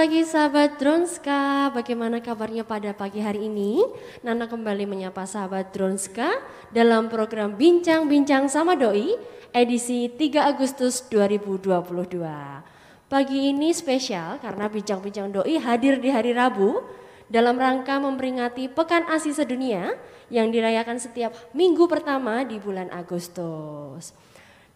Pagi sahabat Dronska, bagaimana kabarnya pada pagi hari ini? Nana kembali menyapa sahabat Dronska dalam program Bincang-Bincang sama Doi edisi 3 Agustus 2022. Pagi ini spesial karena Bincang-Bincang Doi hadir di hari Rabu dalam rangka memperingati Pekan ASI Sedunia yang dirayakan setiap minggu pertama di bulan Agustus.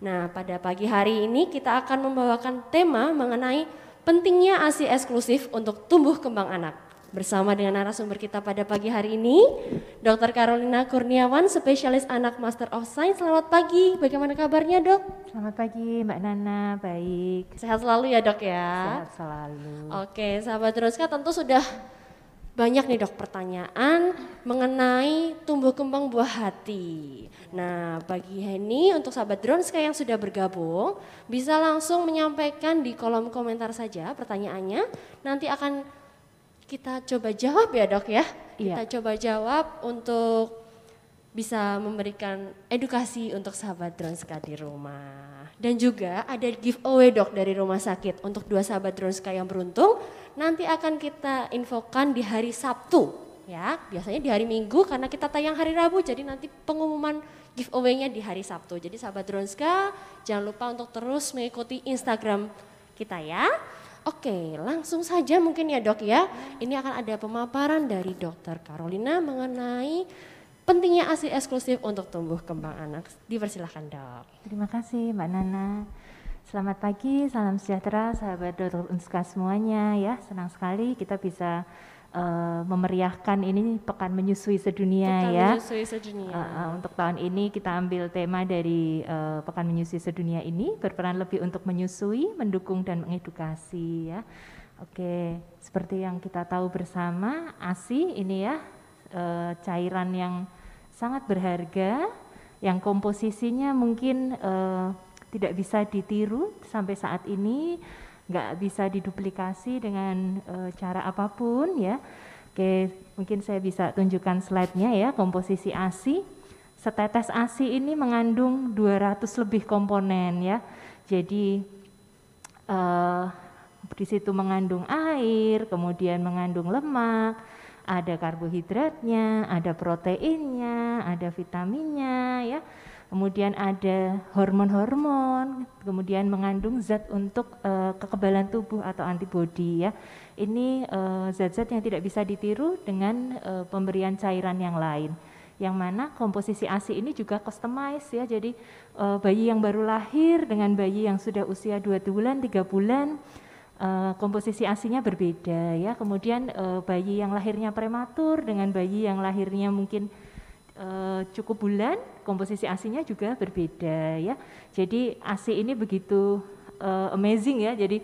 Nah, pada pagi hari ini kita akan membawakan tema mengenai pentingnya ASI eksklusif untuk tumbuh kembang anak. Bersama dengan narasumber kita pada pagi hari ini, Dr. Carolina Kurniawan, spesialis anak Master of Science. Selamat pagi, bagaimana kabarnya dok? Selamat pagi Mbak Nana, baik. Sehat selalu ya dok ya? Sehat selalu. Oke, sahabat Droska tentu sudah banyak nih dok pertanyaan mengenai tumbuh kembang buah hati. Nah bagi ini untuk sahabat Dronska yang sudah bergabung bisa langsung menyampaikan di kolom komentar saja pertanyaannya. Nanti akan kita coba jawab ya dok ya. Iya. Kita coba jawab untuk bisa memberikan edukasi untuk sahabat Dronska di rumah. Dan juga ada giveaway dok dari rumah sakit untuk dua sahabat Dronska yang beruntung nanti akan kita infokan di hari Sabtu ya. Biasanya di hari Minggu karena kita tayang hari Rabu jadi nanti pengumuman giveaway-nya di hari Sabtu. Jadi sahabat Dronska jangan lupa untuk terus mengikuti Instagram kita ya. Oke, langsung saja mungkin ya dok ya. Ini akan ada pemaparan dari dokter Carolina mengenai pentingnya ASI eksklusif untuk tumbuh kembang anak. Dipersilahkan dok. Terima kasih Mbak Nana. Selamat pagi, salam sejahtera sahabat Dokter Unska semuanya ya. Senang sekali kita bisa uh, memeriahkan ini pekan menyusui sedunia pekan ya. Menyusui sedunia. Uh, uh, untuk tahun ini kita ambil tema dari uh, pekan menyusui sedunia ini berperan lebih untuk menyusui, mendukung dan mengedukasi ya. Oke, seperti yang kita tahu bersama, ASI ini ya uh, cairan yang sangat berharga yang komposisinya mungkin uh, tidak bisa ditiru sampai saat ini, nggak bisa diduplikasi dengan e, cara apa pun ya. Oke, mungkin saya bisa tunjukkan slide-nya ya, komposisi ASI. Setetes ASI ini mengandung 200 lebih komponen ya. Jadi e, di situ mengandung air, kemudian mengandung lemak, ada karbohidratnya, ada proteinnya, ada vitaminnya ya kemudian ada hormon-hormon, kemudian mengandung zat untuk uh, kekebalan tubuh atau antibodi ya. Ini eh, zat-zat yang tidak bisa ditiru dengan uh, pemberian cairan yang lain. Yang mana komposisi ASI ini juga customize ya. Jadi uh, bayi yang baru lahir dengan bayi yang sudah usia 2 bulan, 3 bulan Uh, komposisi asinya berbeda ya. Kemudian uh, bayi yang lahirnya prematur dengan bayi yang lahirnya mungkin uh, cukup bulan, komposisi asinya juga berbeda ya. Jadi asi ini begitu uh, amazing ya. Jadi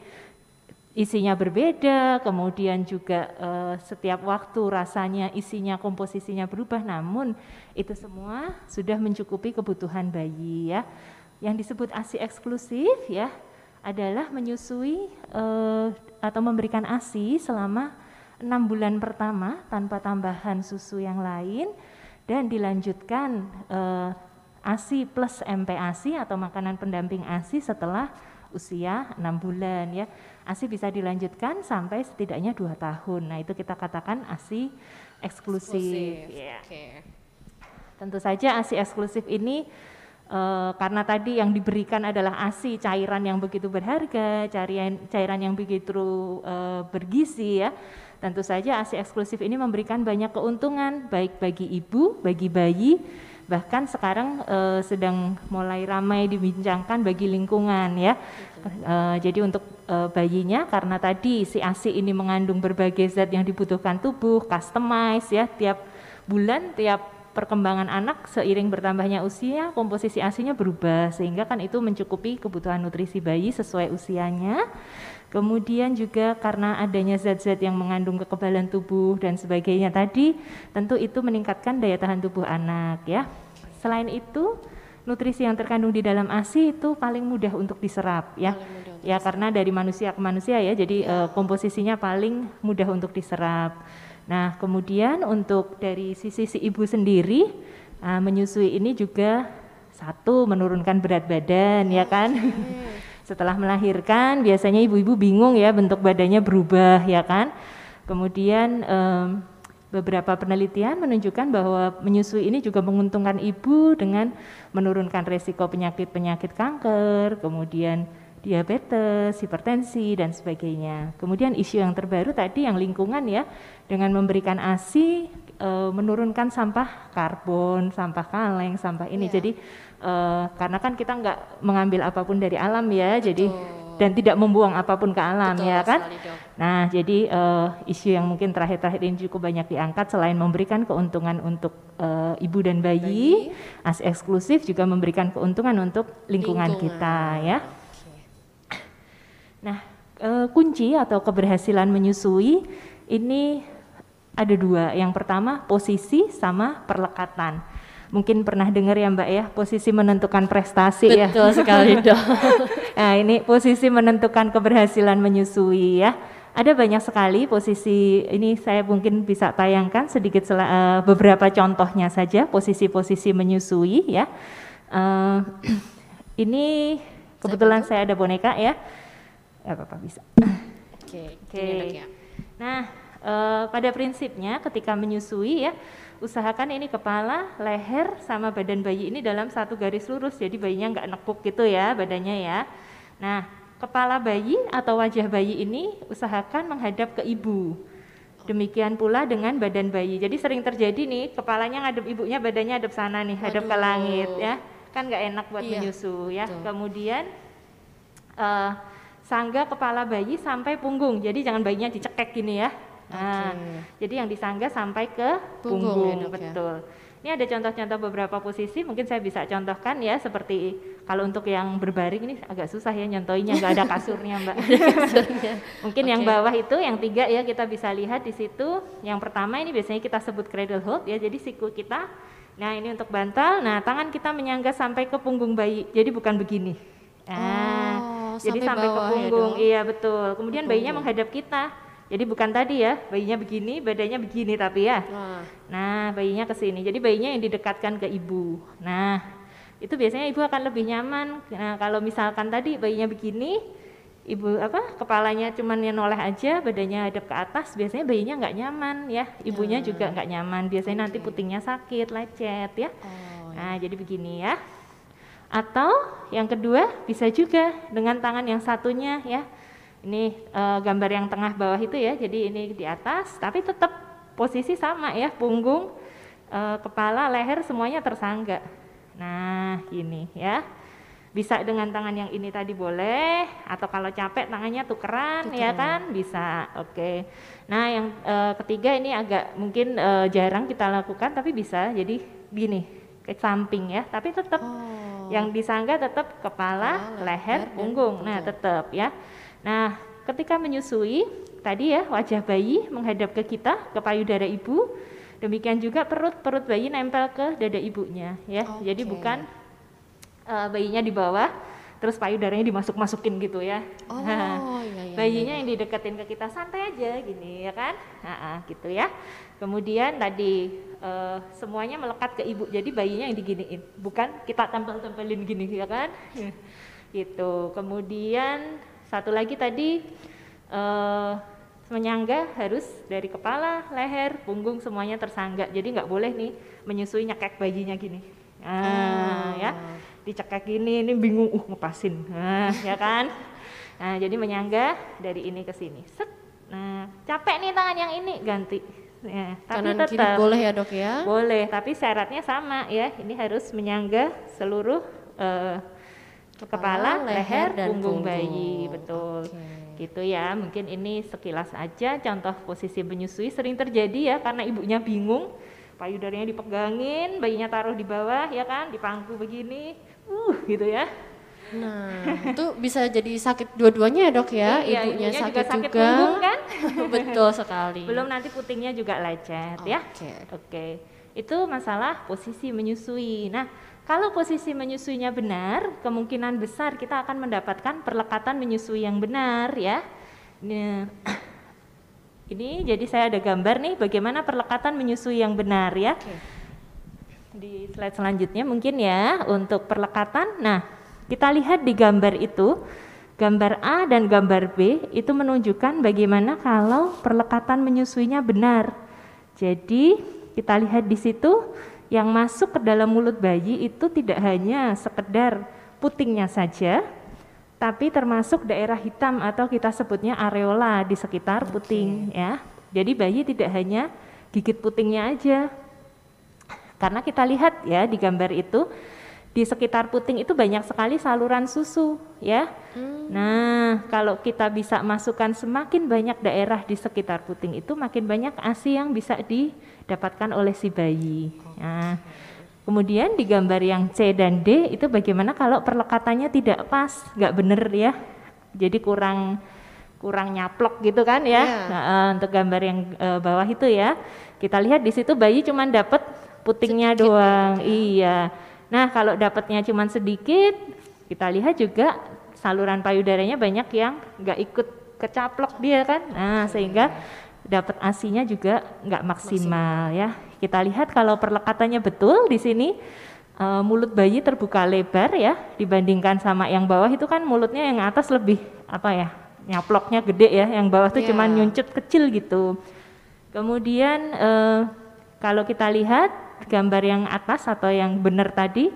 isinya berbeda, kemudian juga uh, setiap waktu rasanya, isinya, komposisinya berubah. Namun itu semua sudah mencukupi kebutuhan bayi ya. Yang disebut asi eksklusif ya adalah menyusui uh, atau memberikan asi selama enam bulan pertama tanpa tambahan susu yang lain dan dilanjutkan uh, ASI plus MPASI atau makanan pendamping ASI setelah usia enam bulan ya. ASI bisa dilanjutkan sampai setidaknya dua tahun. Nah itu kita katakan ASI eksklusif. eksklusif. Yeah. Okay. Tentu saja ASI eksklusif ini uh, karena tadi yang diberikan adalah ASI cairan yang begitu berharga, cairan cairan yang begitu uh, bergizi ya Tentu saja ASI eksklusif ini memberikan banyak keuntungan baik bagi ibu, bagi bayi, bahkan sekarang uh, sedang mulai ramai dibincangkan bagi lingkungan ya. Jadi untuk bayinya karena tadi si ASI ini mengandung berbagai zat yang dibutuhkan tubuh, customize ya tiap bulan, tiap perkembangan anak seiring bertambahnya usia komposisi asinya berubah sehingga kan itu mencukupi kebutuhan nutrisi bayi sesuai usianya Kemudian juga karena adanya zat-zat yang mengandung kekebalan tubuh dan sebagainya tadi, tentu itu meningkatkan daya tahan tubuh anak ya. Selain itu, nutrisi yang terkandung di dalam ASI itu paling mudah untuk diserap ya. Ya karena dari manusia ke manusia ya, jadi ya. Komposisinya paling mudah untuk diserap. Nah, kemudian untuk dari sisi si ibu sendiri uh, menyusui ini juga satu menurunkan berat badan ya kan. Setelah melahirkan biasanya ibu-ibu bingung ya bentuk badannya berubah ya kan. Kemudian um, beberapa penelitian menunjukkan bahwa menyusui ini juga menguntungkan ibu dengan menurunkan resiko penyakit-penyakit kanker, kemudian diabetes, hipertensi dan sebagainya. Kemudian isu yang terbaru tadi yang lingkungan ya dengan memberikan ASI e, menurunkan sampah karbon, sampah kaleng, sampah ini. Yeah. Jadi e, karena kan kita nggak mengambil apa pun dari alam ya, Betul. jadi dan tidak membuang apa pun ke alam Betul, ya kan. Nah jadi e, isu yang mungkin terakhir-terakhir ini cukup banyak diangkat selain memberikan keuntungan untuk e, ibu dan bayi, bayi. ASI eksklusif juga memberikan keuntungan untuk lingkungan, lingkungan. kita ya. Nah, e, kunci atau keberhasilan menyusui ini ada dua. Yang pertama posisi sama perlekatan. Mungkin pernah dengar ya Mbak ya, posisi menentukan prestasi Betul ya. Betul sekali dong. nah ini posisi menentukan keberhasilan menyusui ya. Ada banyak sekali posisi ini saya mungkin bisa tayangkan sedikit uh, beberapa contohnya saja posisi-posisi menyusui ya. Uh, ini kebetulan saya, saya ada boneka ya Ya apa-apa bisa. Oke. Okay. Okay. Nah, uh, pada prinsipnya ketika menyusui ya, usahakan ini kepala, leher sama badan bayi ini dalam satu garis lurus. Jadi bayinya nggak nekuk gitu ya badannya ya. Nah, kepala bayi atau wajah bayi ini usahakan menghadap ke ibu. Demikian pula dengan badan bayi. Jadi sering terjadi nih, kepalanya ngadep ibunya, badannya hadap sana nih, hadap ke langit ya. Kan nggak enak buat iya, menyusu ya. Betul. Kemudian uh, sangga kepala bayi sampai punggung. Jadi jangan bayinya dicekek gini ya. Nah, okay. jadi yang disangga sampai ke punggung, punggung ya, ya, betul. Ya. Ini ada contoh-contoh beberapa posisi, mungkin saya bisa contohkan ya, seperti kalau untuk yang berbaring ini agak susah ya nyontoinya, nggak ada kasurnya mbak. mungkin okay. yang bawah itu, yang tiga ya kita bisa lihat di situ. Yang pertama ini biasanya kita sebut cradle hold ya, jadi siku kita. Nah ini untuk bantal, nah tangan kita menyangga sampai ke punggung bayi, jadi bukan begini. Nah, oh jadi sampai, ke ya punggung. Ya iya betul. Kemudian bayinya menghadap kita. Jadi bukan tadi ya, bayinya begini, badannya begini tapi ya. Nah, nah bayinya ke sini. Jadi bayinya yang didekatkan ke ibu. Nah, itu biasanya ibu akan lebih nyaman. Nah, kalau misalkan tadi bayinya begini, ibu apa kepalanya cuman yang noleh aja, badannya hadap ke atas, biasanya bayinya nggak nyaman ya. Ibunya ya. juga nggak nyaman. Biasanya okay. nanti putingnya sakit, lecet ya. Oh, nah, ya. jadi begini ya. Atau yang kedua bisa juga dengan tangan yang satunya ya. Ini e, gambar yang tengah bawah itu ya. Jadi ini di atas tapi tetap posisi sama ya, punggung, e, kepala, leher semuanya tersangga. Nah, gini ya. Bisa dengan tangan yang ini tadi boleh atau kalau capek tangannya tukeran ya kan bisa. Oke. Nah, yang e, ketiga ini agak mungkin e, jarang kita lakukan tapi bisa. Jadi gini, ke samping ya, tapi tetap oh yang disangga tetap kepala, oh, leher, punggung. Nah, tetap ya. Nah, ketika menyusui tadi ya wajah bayi menghadap ke kita, ke payudara ibu. Demikian juga perut perut bayi nempel ke dada ibunya ya. Okay. Jadi bukan uh, bayinya di bawah terus payudaranya dimasuk-masukin gitu ya. Oh, nah, iya, iya, bayinya iya. yang dideketin ke kita santai aja gini ya kan, nah, gitu ya. Kemudian tadi uh, semuanya melekat ke ibu, jadi bayinya yang diginiin, bukan kita tempel-tempelin gini ya kan, gitu. Kemudian satu lagi tadi uh, menyangga harus dari kepala, leher, punggung semuanya tersangga. Jadi nggak boleh nih menyusui nyekek bayinya gini. Nah, oh. ya. Dicekek gini ini bingung uh ngepasin. Nah ya kan? Nah jadi menyangga dari ini ke sini. Set. Nah capek nih tangan yang ini. Ganti ya, tapi Kanan tetap kiri boleh ya dok ya? Boleh tapi syaratnya sama ya. Ini harus menyangga seluruh uh, kepala, kepala leher, dan punggung, punggung. bayi. Betul. Okay. gitu ya. Mungkin ini sekilas aja contoh posisi menyusui sering terjadi ya karena ibunya bingung. Payudaranya dipegangin, bayinya taruh di bawah ya kan, di pangku begini, uh gitu ya. Nah, itu bisa jadi sakit dua-duanya ya dok ya, iya, ibunya, sakit juga. Sakit juga. Punggung, kan? Betul sekali. Belum nanti putingnya juga lecet okay. ya. Oke. Okay. Itu masalah posisi menyusui. Nah, kalau posisi menyusuinya benar, kemungkinan besar kita akan mendapatkan perlekatan menyusui yang benar ya. Nah, ini jadi saya ada gambar nih bagaimana perlekatan menyusui yang benar ya. Okay. Di slide selanjutnya mungkin ya untuk perlekatan. Nah, kita lihat di gambar itu Gambar A dan gambar B itu menunjukkan bagaimana kalau perlekatan menyusuinya benar. Jadi kita lihat di situ yang masuk ke dalam mulut bayi itu tidak hanya sekedar putingnya saja, tapi termasuk daerah hitam atau kita sebutnya areola di sekitar puting ya. Jadi bayi tidak hanya gigit putingnya aja. Karena kita lihat ya di gambar itu di sekitar puting itu banyak sekali saluran susu ya. Hmm. Nah, kalau kita bisa masukkan semakin banyak daerah di sekitar puting itu makin banyak ASI yang bisa didapatkan oleh si bayi. Nah, kemudian di gambar yang C dan D itu bagaimana kalau perlekatannya tidak pas, nggak benar ya. Jadi kurang kurang nyaplok gitu kan ya. Yeah. Nah, untuk gambar yang uh, bawah itu ya, kita lihat di situ bayi cuma dapat putingnya Sedikit doang. Ya. Iya. Nah, kalau dapatnya cuma sedikit, kita lihat juga saluran payudaranya banyak yang nggak ikut kecaplok dia kan. Nah, sehingga dapat asinya juga nggak maksimal, ya. Kita lihat kalau perlekatannya betul di sini uh, mulut bayi terbuka lebar ya dibandingkan sama yang bawah itu kan mulutnya yang atas lebih apa ya nyaploknya gede ya yang bawah tuh yeah. cuma nyuncut kecil gitu kemudian uh, kalau kita lihat gambar yang atas atau yang benar tadi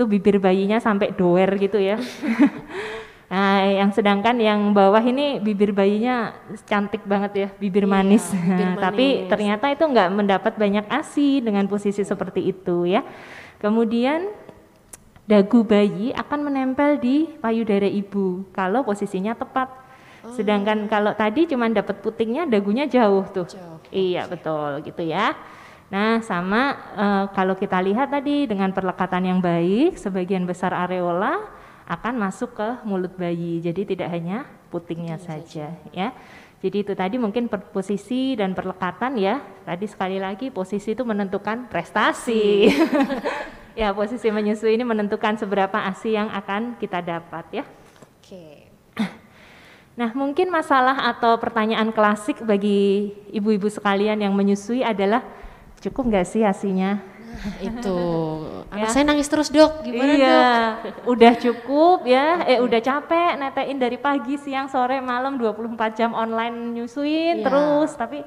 itu bibir bayinya sampai doer gitu ya. nah, yang sedangkan yang bawah ini bibir bayinya cantik banget ya, bibir iya, manis. Bibir manis. Tapi ternyata itu nggak mendapat banyak ASI dengan posisi seperti itu ya. Kemudian dagu bayi akan menempel di payudara ibu kalau posisinya tepat. Oh. Sedangkan kalau tadi cuma dapat putingnya, dagunya jauh tuh. Jauh. Iya betul gitu ya. Nah, sama e, kalau kita lihat tadi dengan perlekatan yang baik, sebagian besar areola akan masuk ke mulut bayi. Jadi tidak hanya putingnya saja, ya. Jadi itu tadi mungkin per posisi dan perlekatan ya. Tadi sekali lagi posisi itu menentukan prestasi. ya, posisi menyusui ini menentukan seberapa ASI yang akan kita dapat ya. Oke. Nah, mungkin masalah atau pertanyaan klasik bagi ibu-ibu sekalian yang menyusui adalah cukup nggak sih asinya? itu. Anak ya. saya nangis terus dok. Gimana iya, dok? udah cukup ya. Eh udah capek netein dari pagi siang sore malam 24 jam online nyusuin ya. terus. Tapi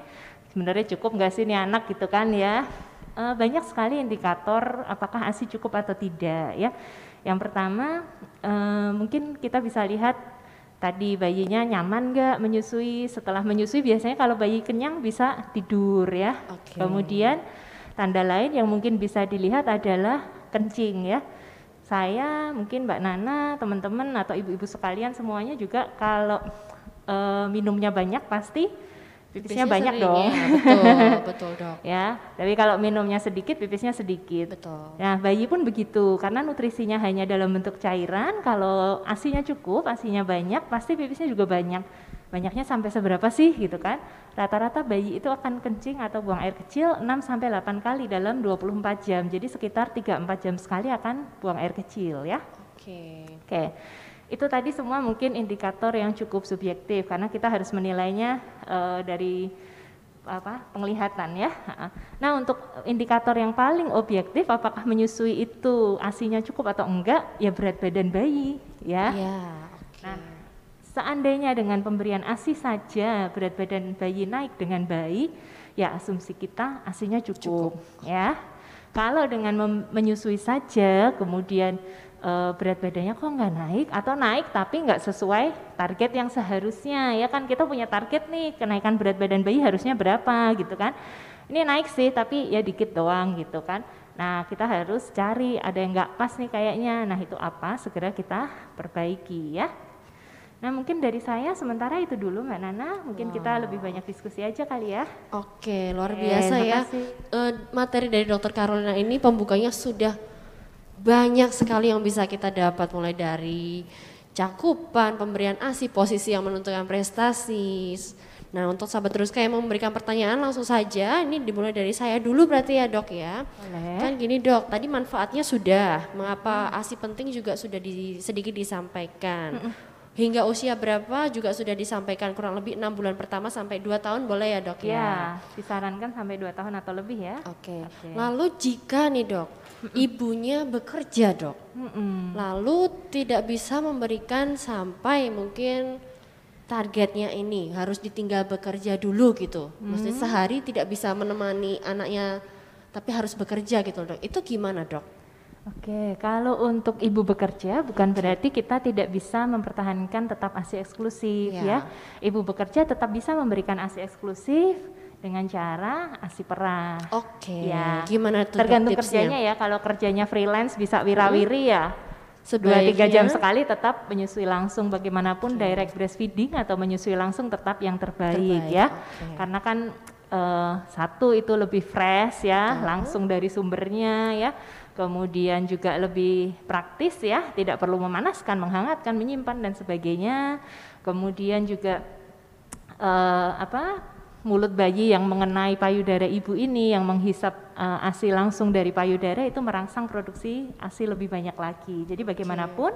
sebenarnya cukup nggak sih nih anak gitu kan ya? E, banyak sekali indikator apakah asi cukup atau tidak ya. Yang pertama e, mungkin kita bisa lihat tadi bayinya nyaman nggak menyusui? Setelah menyusui biasanya kalau bayi kenyang bisa tidur ya. Okay. kemudian tanda lain yang mungkin bisa dilihat adalah kencing ya. Saya mungkin mbak Nana teman-teman atau ibu-ibu sekalian semuanya juga kalau e, minumnya banyak pasti pipisnya, banyak sering, dong. Ya, betul, betul dok. ya, tapi kalau minumnya sedikit, pipisnya sedikit. Betul. Nah, bayi pun begitu, karena nutrisinya hanya dalam bentuk cairan. Kalau asinya cukup, asinya banyak, pasti pipisnya juga banyak. Banyaknya sampai seberapa sih gitu kan? Rata-rata bayi itu akan kencing atau buang air kecil 6 sampai 8 kali dalam 24 jam. Jadi sekitar 3-4 jam sekali akan buang air kecil ya. Oke. Okay. Oke. Okay. Itu tadi semua mungkin indikator yang cukup subjektif karena kita harus menilainya uh, dari apa penglihatan ya. Nah untuk indikator yang paling objektif apakah menyusui itu asinya cukup atau enggak ya berat badan bayi ya. ya okay. Nah seandainya dengan pemberian asi saja berat badan bayi naik dengan baik ya asumsi kita asinya cukup, cukup. ya. Kalau dengan menyusui saja kemudian uh, berat badannya kok nggak naik? Atau naik tapi nggak sesuai target yang seharusnya? Ya kan kita punya target nih kenaikan berat badan bayi harusnya berapa gitu kan? Ini naik sih tapi ya dikit doang gitu kan? Nah kita harus cari ada yang nggak pas nih kayaknya. Nah itu apa? Segera kita perbaiki ya. Nah mungkin dari saya sementara itu dulu Mbak Nana, mungkin wow. kita lebih banyak diskusi aja kali ya. Oke, luar biasa ya. Uh, materi dari Dokter Carolina ini pembukanya sudah banyak sekali yang bisa kita dapat mulai dari cakupan, pemberian ASI, posisi yang menentukan prestasi. Nah untuk sahabat terus kayak memberikan pertanyaan langsung saja, ini dimulai dari saya dulu berarti ya dok ya. Boleh. Kan gini dok, tadi manfaatnya sudah, mengapa ASI penting juga sudah di, sedikit disampaikan. hingga usia berapa juga sudah disampaikan kurang lebih enam bulan pertama sampai dua tahun boleh ya dok ya? Ya, disarankan sampai dua tahun atau lebih ya. Oke. Oke. Lalu jika nih dok, ibunya bekerja dok, Mm-mm. lalu tidak bisa memberikan sampai mungkin targetnya ini harus ditinggal bekerja dulu gitu. Maksudnya sehari tidak bisa menemani anaknya, tapi harus bekerja gitu dok. Itu gimana dok? Oke, kalau untuk ibu bekerja bukan berarti kita tidak bisa mempertahankan tetap ASI eksklusif Ya. ya. Ibu bekerja tetap bisa memberikan ASI eksklusif dengan cara ASI perah. Oke. Ya. Gimana tuh Tergantung tipsnya? kerjanya ya. Kalau kerjanya freelance bisa wirawiri ya. Dua Sebaiknya- tiga jam sekali tetap menyusui langsung bagaimanapun direct breastfeeding atau menyusui langsung tetap yang terbaik, Terbaik, ya. oke. Karena kan eh, satu itu lebih fresh ya, langsung dari sumbernya ya. Kemudian juga lebih praktis ya, tidak perlu memanaskan, menghangatkan, menyimpan dan sebagainya. Kemudian juga eh, apa mulut bayi yang mengenai payudara ibu ini yang menghisap eh, ASI langsung dari payudara itu merangsang produksi ASI lebih banyak lagi. Jadi bagaimanapun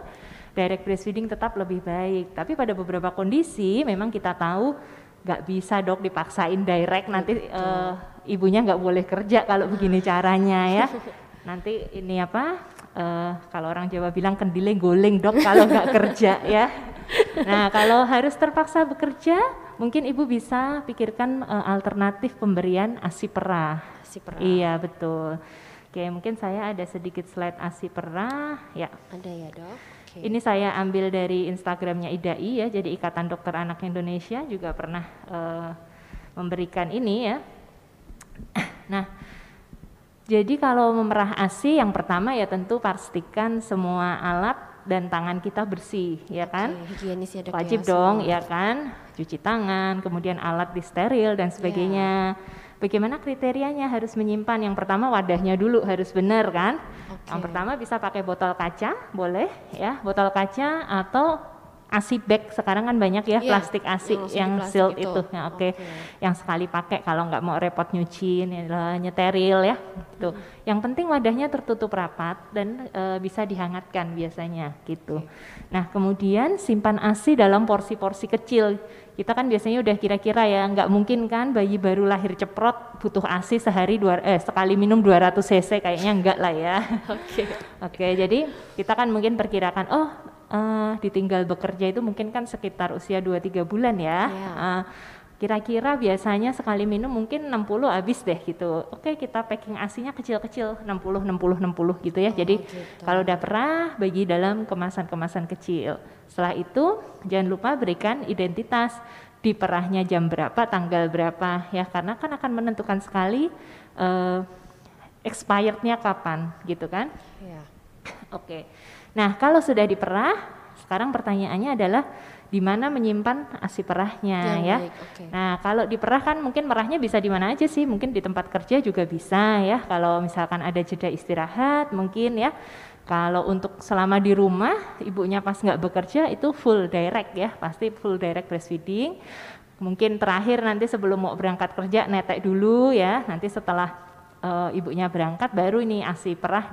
direct breastfeeding tetap lebih baik. Tapi pada beberapa kondisi memang kita tahu nggak bisa dok dipaksain direct nanti eh, ibunya nggak boleh kerja kalau begini caranya ya. Nanti ini apa? eh, kalau orang Jawa bilang kendile goleng dok kalau nggak kerja ya. Nah kalau harus terpaksa bekerja, mungkin ibu bisa pikirkan eh, alternatif pemberian ASI perah. Si perah. Iya betul. Oke mungkin saya ada sedikit slide ASI perah. Ya Ada ya dok? Oke. ini saya ambil dari Instagramnya IDAI ya. Jadi Ikatan Dokter Anak Indonesia juga pernah eh, memberikan ini ya. Nah jadi kalau memerah ASI yang pertama ya tentu pastikan semua alat dan tangan kita bersih ya kan. Oke, ya dok Wajib ya, dong semua. ya kan, cuci tangan, kemudian alat disteril dan sebagainya. Bagaimana kriterianya harus menyimpan? Yang pertama wadahnya dulu harus benar kan. Yang Oke. pertama bisa pakai botol kaca, boleh ya, botol kaca atau ASI bag sekarang kan banyak ya Iya, plastik ASI yang langsung yang plastik sealed itu. itu, ya, oke. Oke. Yang sekali pakai kalau nggak mau repot nyuci, inilah, nyeteril ya. Gitu. Yang penting wadahnya tertutup rapat dan eh, bisa dihangatkan biasanya gitu. Nah kemudian simpan ASI dalam porsi-porsi kecil. Kita kan biasanya udah kira-kira ya nggak mungkin kan bayi baru lahir ceprot butuh ASI sehari dua eh sekali minum 200 cc kayaknya enggak lah ya. Oke. Oke, jadi kita kan mungkin perkirakan, oh eh, ditinggal bekerja itu mungkin kan sekitar usia 2-3 bulan ya. Iya. Eh, Kira-kira biasanya sekali minum mungkin 60 habis deh gitu. Oke, kita packing asinya kecil-kecil, 60 60 60 gitu ya. Jadi gitu. kalau udah perah bagi dalam kemasan-kemasan kecil. Setelah itu jangan lupa berikan identitas di perahnya jam berapa, tanggal berapa ya karena kan akan menentukan sekali eh, expirednya kapan gitu kan. Iya. Oke. Nah, kalau sudah diperah, sekarang pertanyaannya adalah di mana menyimpan ASI perahnya Yang ya. baik, oke. Nah, kalau diperah kan mungkin merahnya bisa di mana aja sih? Mungkin di tempat kerja juga bisa ya. Kalau misalkan ada jeda istirahat mungkin ya. Kalau untuk selama di rumah, ibunya pas nggak bekerja itu full direct ya, pasti full direct breastfeeding. Mungkin terakhir nanti sebelum mau berangkat kerja netek dulu ya. Nanti setelah eh, ibunya berangkat baru ini ASI perah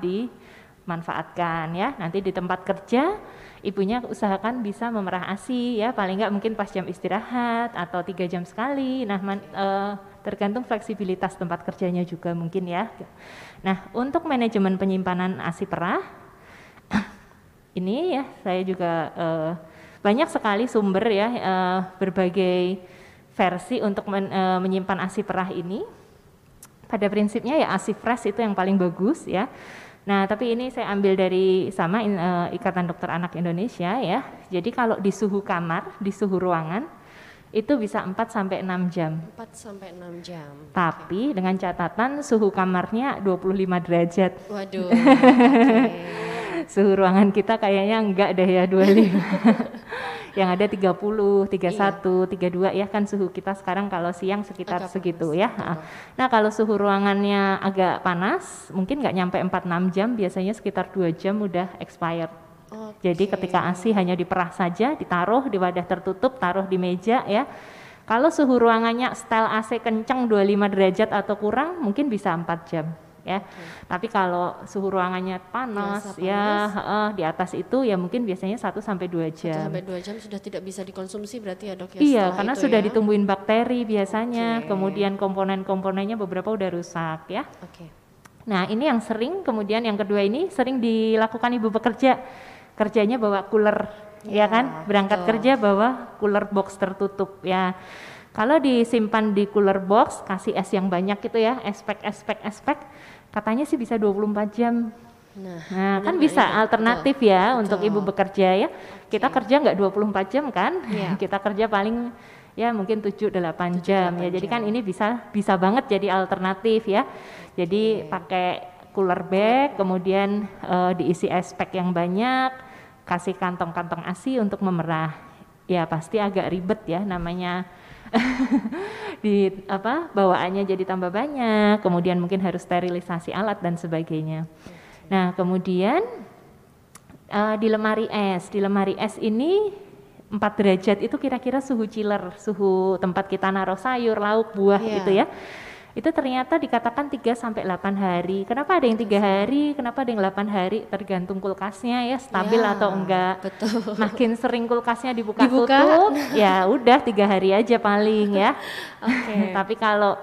dimanfaatkan ya. Nanti di tempat kerja ibunya usahakan bisa memerah ASI ya paling nggak mungkin pas jam istirahat atau tiga jam sekali. Nah man- eh, tergantung fleksibilitas tempat kerjanya juga mungkin ya. Nah untuk manajemen penyimpanan ASI perah ini ya saya juga eh, banyak sekali sumber ya eh, berbagai versi untuk men- menyimpan ASI perah ini. Pada prinsipnya ya ASI fresh itu yang paling bagus ya. Nah, tapi ini saya ambil dari sama eh, Ikatan Dokter Anak Indonesia ya. Jadi kalau di suhu kamar, di suhu ruangan itu bisa 4 sampai 6 jam. 4 sampai 6 jam. Tapi dengan catatan suhu kamarnya 25 derajat. Waduh. oke. Suhu ruangan kita kayaknya enggak deh ya 25. Yang ada 30, 31, 32 ya kan suhu kita sekarang kalau siang sekitar Agak segitu panas, ya. betul. Ah. Nah, kalau suhu ruangannya agak panas, mungkin nggak nyampe 4-6 jam, biasanya sekitar 2 jam udah expired. Jadi Oke. ketika ASI hanya diperah saja, ditaruh di wadah tertutup, taruh di meja ya. Kalau suhu ruangannya setel AC kencang 25 derajat atau kurang, mungkin bisa 4 jam. Ya. Tapi kalau suhu ruangannya panas ya panas. heeh, di atas itu ya mungkin biasanya 1 sampai 2 Satu jam. sampai dua jam sudah tidak bisa dikonsumsi berarti ya dok ya? Iya, karena itu sudah ya? ditumbuhin bakteri biasanya, Oke. kemudian komponen-komponennya beberapa udah rusak ya. Oke. Nah, ini yang sering, kemudian yang kedua ini sering dilakukan ibu bekerja. Kerjanya bawa cooler, ya, Ya, kan? Berangkat betul. kerja bawa cooler box tertutup ya. Kalau disimpan di cooler box, kasih es yang banyak gitu ya, espek, espek, espek, katanya sih bisa 24 jam. Nah, Nah, kan bisa itu? alternatif Betul. ya untuk Betul. ibu bekerja ya. Kita kerja nggak 24 jam kan? Iya. Kita kerja paling ya mungkin 7 8 jam ya. 7-8 Jadi kan ini bisa bisa banget jadi alternatif ya. Jadi pakai cooler bag kemudian eh, diisi es pack yang banyak, kasih kantong-kantong ASI untuk memerah. Ya pasti agak ribet ya namanya di apa bawaannya jadi tambah banyak, kemudian mungkin harus sterilisasi alat dan sebagainya. Nah, kemudian eh, di lemari es, di lemari es ini 4 derajat itu kira-kira suhu chiller, suhu tempat kita naruh sayur, lauk, buah Iya. gitu ya. Itu ternyata dikatakan 3 sampai 8 hari. Kenapa ada yang tiga hari, kenapa ada yang 8 hari? Tergantung kulkasnya ya, stabil Ya, atau enggak. Betul. Makin sering kulkasnya dibuka, Dibuka. tutup, ya udah tiga hari aja paling ya. Oke. Tapi kalau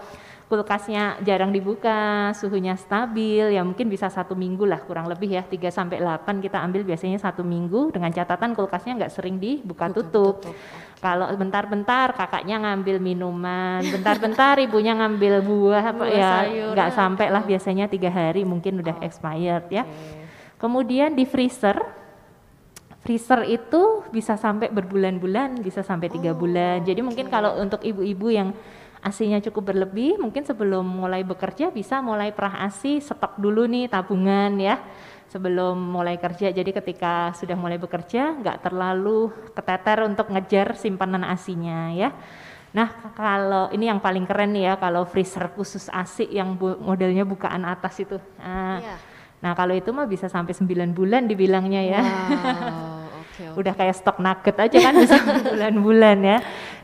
kulkasnya jarang dibuka, suhunya stabil, ya mungkin bisa satu minggu lah kurang lebih ya 3 sampai 8 kita ambil biasanya satu minggu dengan catatan kulkasnya nggak sering dibuka Buka tutup. tutup. Kalau bentar-bentar kakaknya ngambil minuman, bentar-bentar ibunya ngambil buah apa ya nggak sampai lah biasanya tiga hari mungkin udah expired ya. Kemudian di freezer, freezer itu bisa sampai berbulan-bulan, bisa sampai tiga bulan. Jadi mungkin kalau untuk ibu-ibu yang asinya cukup berlebih, mungkin sebelum mulai bekerja bisa mulai perah asi, stok dulu nih tabungan ya sebelum mulai kerja. Jadi ketika sudah mulai bekerja nggak terlalu keteter untuk ngejar simpanan asinya ya. Nah kalau ini yang paling keren nih ya kalau freezer khusus asi yang bu- modelnya bukaan atas itu. Nah, Iya. Nah kalau itu mah bisa sampai 9 bulan dibilangnya ya. Wow, oke. Udah kayak stok nugget aja kan bisa bulan-bulan ya.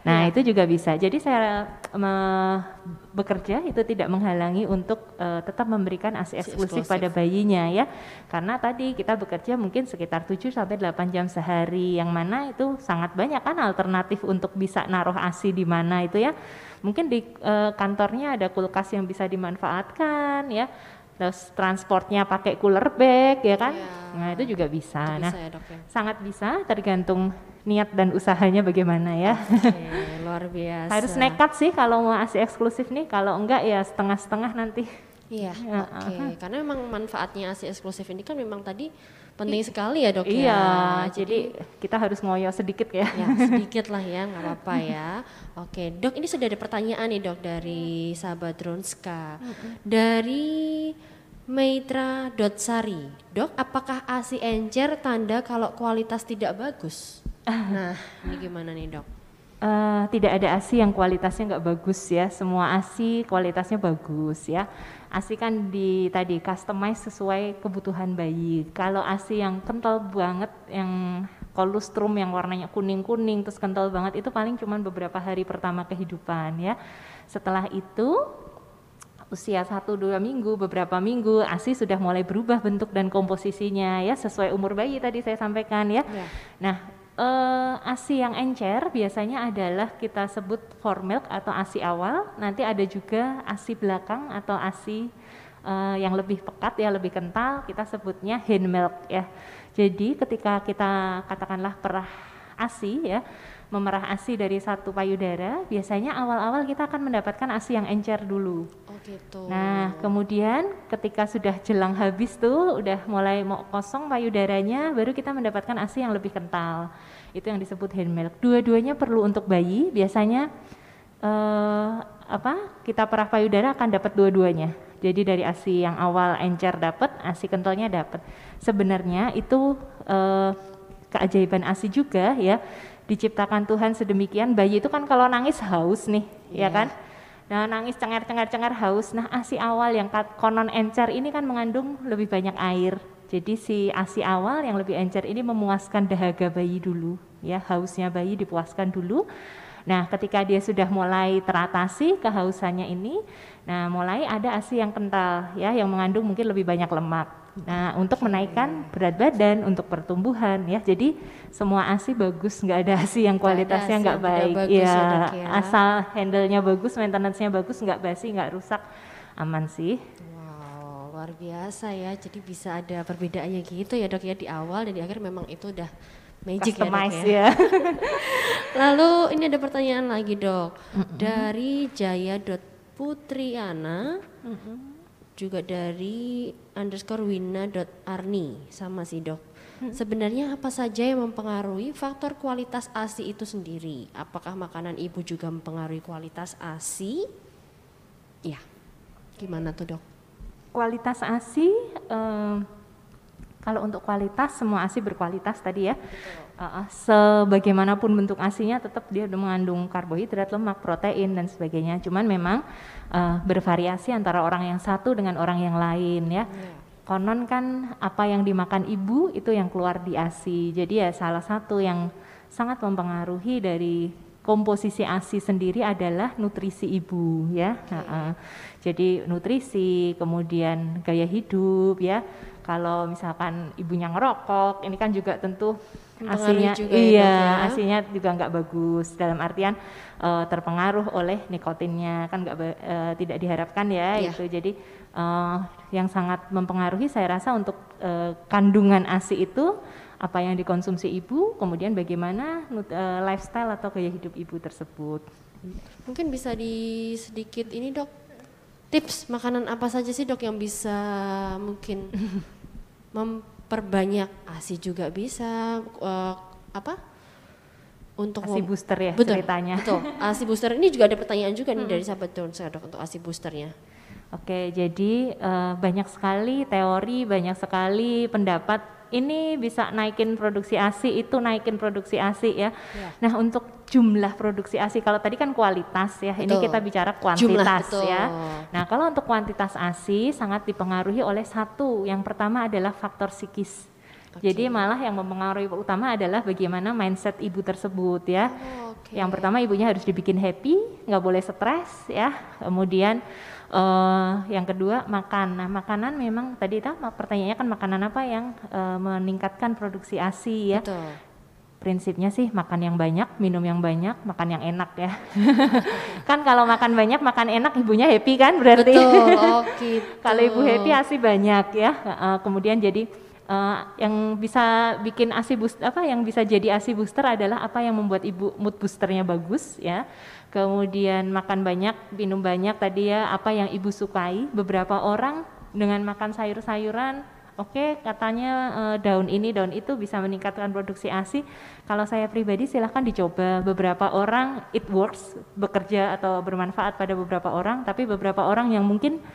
Nah itu juga bisa. Jadi saya me- bekerja itu tidak menghalangi untuk eh, tetap memberikan ASI eksklusif pada bayinya ya. Karena tadi kita bekerja mungkin sekitar 7 sampai 8 jam sehari yang mana itu sangat banyak kan alternatif untuk bisa naruh ASI di mana itu ya. Mungkin di eh, kantornya ada kulkas yang bisa dimanfaatkan ya. Terus transportnya pakai cooler bag ya kan. Iya. Nah, itu juga bisa. Itu nah, bisa ya dok ya. sangat bisa tergantung niat dan usahanya bagaimana ya. Oke, luar biasa. Harus nekat sih kalau mau ASI eksklusif nih, kalau enggak ya setengah-setengah nanti. Iya, Ya, oke. Karena memang manfaatnya ASI eksklusif ini kan memang tadi penting sekali ya dok iya, ya. jadi kita harus ngoyo sedikit ya. ya sedikit lah ya, nggak apa-apa ya. Oke, dok ini sudah ada pertanyaan nih dok dari sahabat Dronska. Dari Meitra Dotsari, dok apakah ASI encer tanda kalau kualitas tidak bagus? Nah, ini gimana nih dok? Eh, tidak ada ASI yang kualitasnya nggak bagus ya. Semua ASI kualitasnya bagus ya. ASI kan di tadi customize sesuai kebutuhan bayi. Kalau ASI yang kental banget, yang kolostrum yang warnanya kuning-kuning terus kental banget itu paling cuman beberapa hari pertama kehidupan ya. Setelah itu usia satu dua minggu beberapa minggu ASI sudah mulai berubah bentuk dan komposisinya ya sesuai umur bayi tadi saya sampaikan ya. Ya. Nah eh, ASI yang encer biasanya adalah kita sebut for milk atau ASI awal. Nanti ada juga ASI belakang atau ASI eh, yang lebih pekat ya lebih kental kita sebutnya hand milk ya. Jadi ketika kita katakanlah perah ASI ya memerah ASI dari satu payudara biasanya awal-awal kita akan mendapatkan ASI yang encer dulu. Oh gitu. Nah, kemudian ketika sudah jelang habis tuh, udah mulai mau kosong payudaranya, baru kita mendapatkan ASI yang lebih kental. Itu yang disebut hand milk. Dua-duanya perlu untuk bayi. Biasanya eh, apa? Kita perah payudara akan dapat dua-duanya. Jadi dari ASI yang awal encer dapat, ASI kentalnya dapat. Sebenarnya itu eh, keajaiban ASI juga ya. Diciptakan Tuhan sedemikian, bayi itu kan kalau nangis haus nih, ya Iya. kan? Nah, nangis cengar-cengar-cengar haus. Nah, ASI awal yang konon encer ini kan mengandung lebih banyak air. Jadi si ASI awal yang lebih encer ini memuaskan dahaga bayi dulu, ya hausnya bayi dipuaskan dulu. Nah, ketika dia sudah mulai teratasi kehausannya ini, nah mulai ada ASI yang kental ya yang mengandung mungkin lebih banyak lemak. Nah, untuk menaikkan berat badan, untuk pertumbuhan ya. Jadi semua ASI bagus, nggak ada ASI yang kualitasnya nggak baik. bagus ya, ya, ya. asal handle-nya bagus, maintenance-nya bagus, nggak basi, nggak rusak, aman sih. Wow, luar biasa ya. Jadi bisa ada perbedaannya gitu ya dok ya di awal dan di akhir memang itu udah magic Customize ya dok ya. ya. Lalu ini ada pertanyaan lagi dok dari Jaya Putriana juga dari underscore Wina Arni sama sih dok. Sebenarnya apa saja yang mempengaruhi faktor kualitas ASI itu sendiri? Apakah makanan ibu juga mempengaruhi kualitas ASI? Ya, gimana tuh dok? kualitas ASI eh, kalau untuk kualitas semua ASI berkualitas tadi ya. Eh, sebagaimanapun bentuk ASINya tetap dia mengandung karbohidrat, lemak, protein dan sebagainya. Cuman memang eh, bervariasi antara orang yang satu dengan orang yang lain ya. Konon kan apa yang dimakan ibu itu yang keluar di ASI. Jadi ya salah satu yang sangat mempengaruhi dari komposisi ASI sendiri adalah nutrisi ibu ya. Nah, jadi nutrisi, kemudian gaya hidup ya. Kalau misalkan ibunya ngerokok, ini kan juga tentu asinya juga ya, iya, ya. asinya juga nggak bagus dalam artian eh, terpengaruh oleh nikotinnya kan nggak eh, tidak diharapkan ya Iya. itu. Jadi eh, yang sangat mempengaruhi saya rasa untuk eh, kandungan ASI itu apa yang dikonsumsi ibu, kemudian bagaimana eh, lifestyle atau gaya hidup ibu tersebut. Mungkin bisa di sedikit ini dok. Tips makanan apa saja sih dok yang bisa mungkin memperbanyak? ASI juga bisa eh, apa? Untuk ASI booster ya betul, ceritanya. betul. ASI booster. Ini juga ada pertanyaan juga nih dari sahabat Dons dok untuk ASI boosternya. Oke, jadi eh, banyak sekali teori, banyak sekali pendapat ini bisa naikin produksi ASI, itu naikin produksi ASI ya. Iya. Nah, untuk jumlah produksi ASI kalau tadi kan kualitas ya, ini Betul. kita bicara Jumlah, kuantitas betul. ya. Nah, kalau untuk kuantitas ASI sangat dipengaruhi oleh satu, yang pertama adalah faktor psikis. Jadi malah yang mempengaruhi utama adalah bagaimana mindset ibu tersebut ya. Yang pertama ibunya harus dibikin happy, nggak boleh stres ya. Kemudian eh, yang kedua makan. Nah makanan memang tadi itu pertanyaannya kan makanan apa yang eh, meningkatkan produksi ASI ya. betul Prinsipnya sih makan yang banyak, minum yang banyak, makan yang enak ya. kan kalau makan banyak, makan enak ibunya happy kan berarti. betul oh gitu Kalau ibu happy ASI banyak ya. Heeh, kemudian jadi eh, yang bisa bikin ASI booster apa yang bisa jadi ASI booster adalah apa yang membuat ibu mood boosternya bagus ya. Kemudian makan banyak, minum banyak tadi ya apa yang ibu sukai. Beberapa orang dengan makan sayur-sayuran Oke, katanya eh, daun ini, daun itu bisa meningkatkan produksi ASI. Kalau saya pribadi silahkan dicoba. Beberapa orang it works, bekerja atau bermanfaat pada beberapa orang, tapi beberapa orang yang mungkin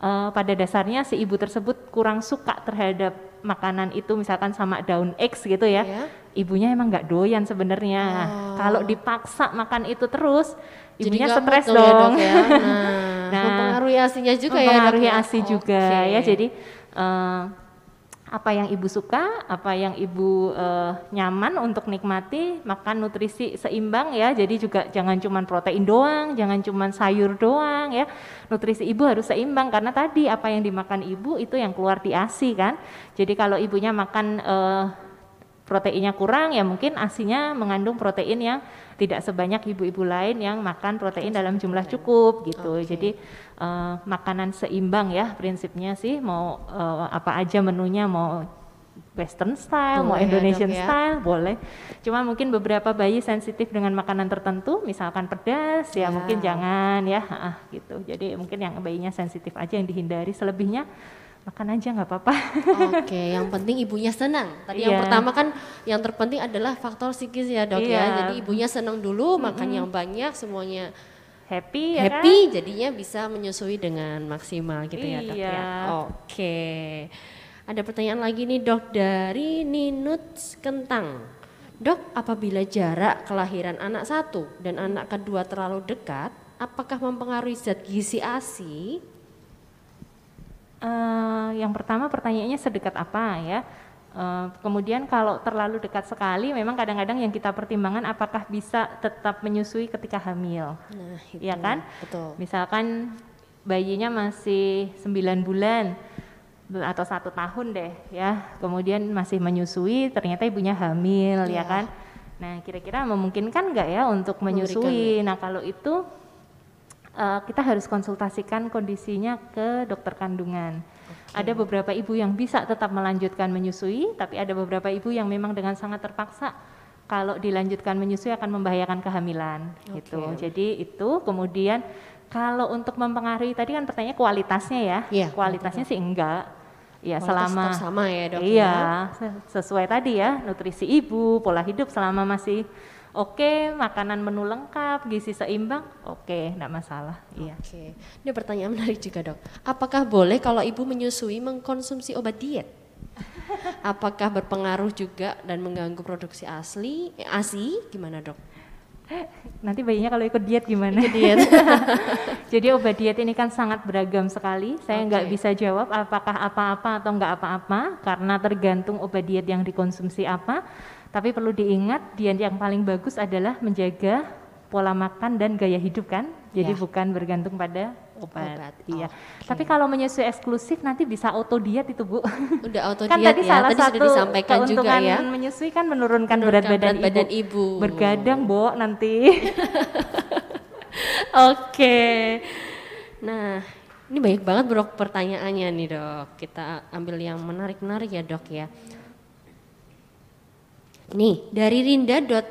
eh, pada dasarnya si ibu tersebut kurang suka terhadap makanan itu misalkan sama daun X gitu ya. Ya. Ibunya emang nggak doyan sebenarnya. Oh. Kalau dipaksa makan itu terus, ibunya stres mood dong ya, dok ya. Nah, Nah, mempengaruhi asinya juga ya mempengaruhi ya? ASI juga Oke. ya. Jadi eh, apa yang ibu suka, apa yang ibu eh, nyaman untuk nikmati, makan nutrisi seimbang ya. Jadi juga jangan cuman protein doang, jangan cuman sayur doang ya. Nutrisi ibu harus seimbang karena tadi apa yang dimakan ibu itu yang keluar di ASI kan. Jadi kalau ibunya makan eh, proteinnya kurang ya mungkin asinya mengandung protein yang tidak sebanyak ibu-ibu lain yang makan protein dalam jumlah cukup gitu. Oke. Jadi eh, makanan seimbang ya prinsipnya sih mau eh, apa aja menunya mau western style, mau Boleh ya, Indonesian Dok, ya. style boleh. Cuma mungkin beberapa bayi sensitif dengan makanan tertentu, misalkan pedas Ya. ya, mungkin jangan ya, ah, gitu. Jadi mungkin yang bayinya sensitif aja yang dihindari. Selebihnya makan aja nggak apa-apa. Oke, yang penting ibunya senang. Tadi yang Iya. pertama kan yang terpenting adalah faktor psikis ya dok ya. Iya. Jadi ibunya senang dulu, makan yang banyak, semuanya Happy ya kan? happy, jadinya bisa menyusui dengan maksimal gitu ya dok ya. Iya. Oke, ada pertanyaan lagi nih dok dari Ninut Kentang. Dok, apabila jarak kelahiran anak satu dan anak kedua terlalu dekat, apakah mempengaruhi zat gizi ASI? Eh, yang pertama pertanyaannya sedekat apa ya? Uh, kemudian kalau terlalu dekat sekali, memang kadang-kadang yang kita pertimbangkan apakah bisa tetap menyusui ketika hamil, Nah, itu. ya kan? Betul. Misalkan bayinya masih 9 bulan atau satu tahun deh, ya, kemudian masih menyusui, ternyata ibunya hamil, ya Iya. kan? Nah, kira-kira memungkinkan nggak ya untuk menyusui? Nah, kalau itu uh, kita harus konsultasikan kondisinya ke dokter kandungan. Ada beberapa ibu yang bisa tetap melanjutkan menyusui, tapi ada beberapa ibu yang memang dengan sangat terpaksa kalau dilanjutkan menyusui akan membahayakan kehamilan gitu. Oke. Jadi itu kemudian kalau untuk mempengaruhi tadi kan pertanyaan kualitasnya ya. Iya, kualitasnya sih enggak. Ya Kualitas selama sama ya dok Iya, ya? se- sesuai tadi ya, nutrisi ibu, pola hidup selama masih oke, makanan menu lengkap, gizi seimbang, oke, enggak masalah. Iya. Oke, ini pertanyaan menarik juga dok. Apakah boleh kalau ibu menyusui mengkonsumsi obat diet? Apakah berpengaruh juga dan mengganggu produksi asli, eh, ASI? Gimana dok? Nanti bayinya kalau ikut diet gimana? Diet. Jadi obat diet ini kan sangat beragam sekali. Saya nggak Oke. bisa jawab apakah apa-apa atau nggak apa-apa karena tergantung obat diet yang dikonsumsi apa. Tapi perlu diingat diet yang paling bagus adalah menjaga pola makan dan gaya hidup kan. Jadi Ya. bukan bergantung pada obat. Obat, Iya. oke. Tapi kalau menyusui eksklusif nanti bisa auto diet itu Bu. Udah auto kan diet tadi ya, salah tadi satu sudah disampaikan juga keuntungan ya. menyusui kan menurunkan, berat Menurunkan badan, berat badan ibu. ibu. Bergadang, Bo, nanti. Oke. Nah, ini banyak banget bro pertanyaannya nih dok. Kita ambil yang menarik-menarik ya dok ya. Nih, dari Rinda dot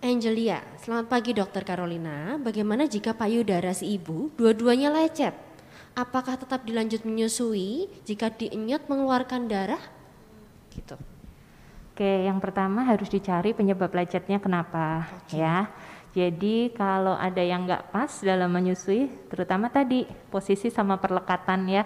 Angelia. Selamat pagi dokter Carolina. Bagaimana jika payudara si ibu dua-duanya lecet? Apakah tetap dilanjut menyusui jika dienyot mengeluarkan darah? Gitu. Oke, yang pertama harus dicari penyebab lecetnya kenapa ya. Jadi kalau ada yang nggak pas dalam menyusui, terutama tadi posisi sama perlekatan ya.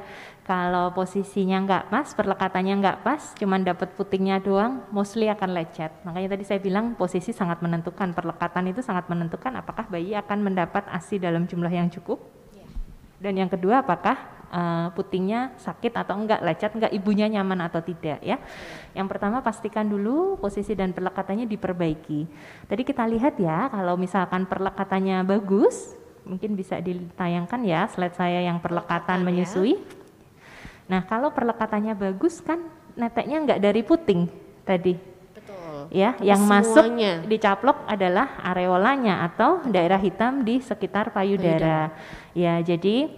Kalau posisinya nggak pas, perlekatannya nggak pas, cuman dapat putingnya doang, mostly akan lecet. Makanya tadi saya bilang posisi sangat menentukan, perlekatan itu sangat menentukan apakah bayi akan mendapat ASI dalam jumlah yang cukup. Dan yang kedua apakah eh, putingnya sakit atau enggak, lecet enggak, ibunya nyaman atau tidak ya. Yang pertama pastikan dulu posisi dan perlekatannya diperbaiki. Tadi kita lihat ya, kalau misalkan perlekatannya bagus, mungkin bisa ditayangkan ya slide saya yang perlekatan Perlekatan ya. Nah kalau perlekatannya bagus kan neteknya enggak dari puting tadi Betul. ya yang masuk semuanya. dicaplok adalah areolanya atau daerah hitam di sekitar payudara. Ya, jadi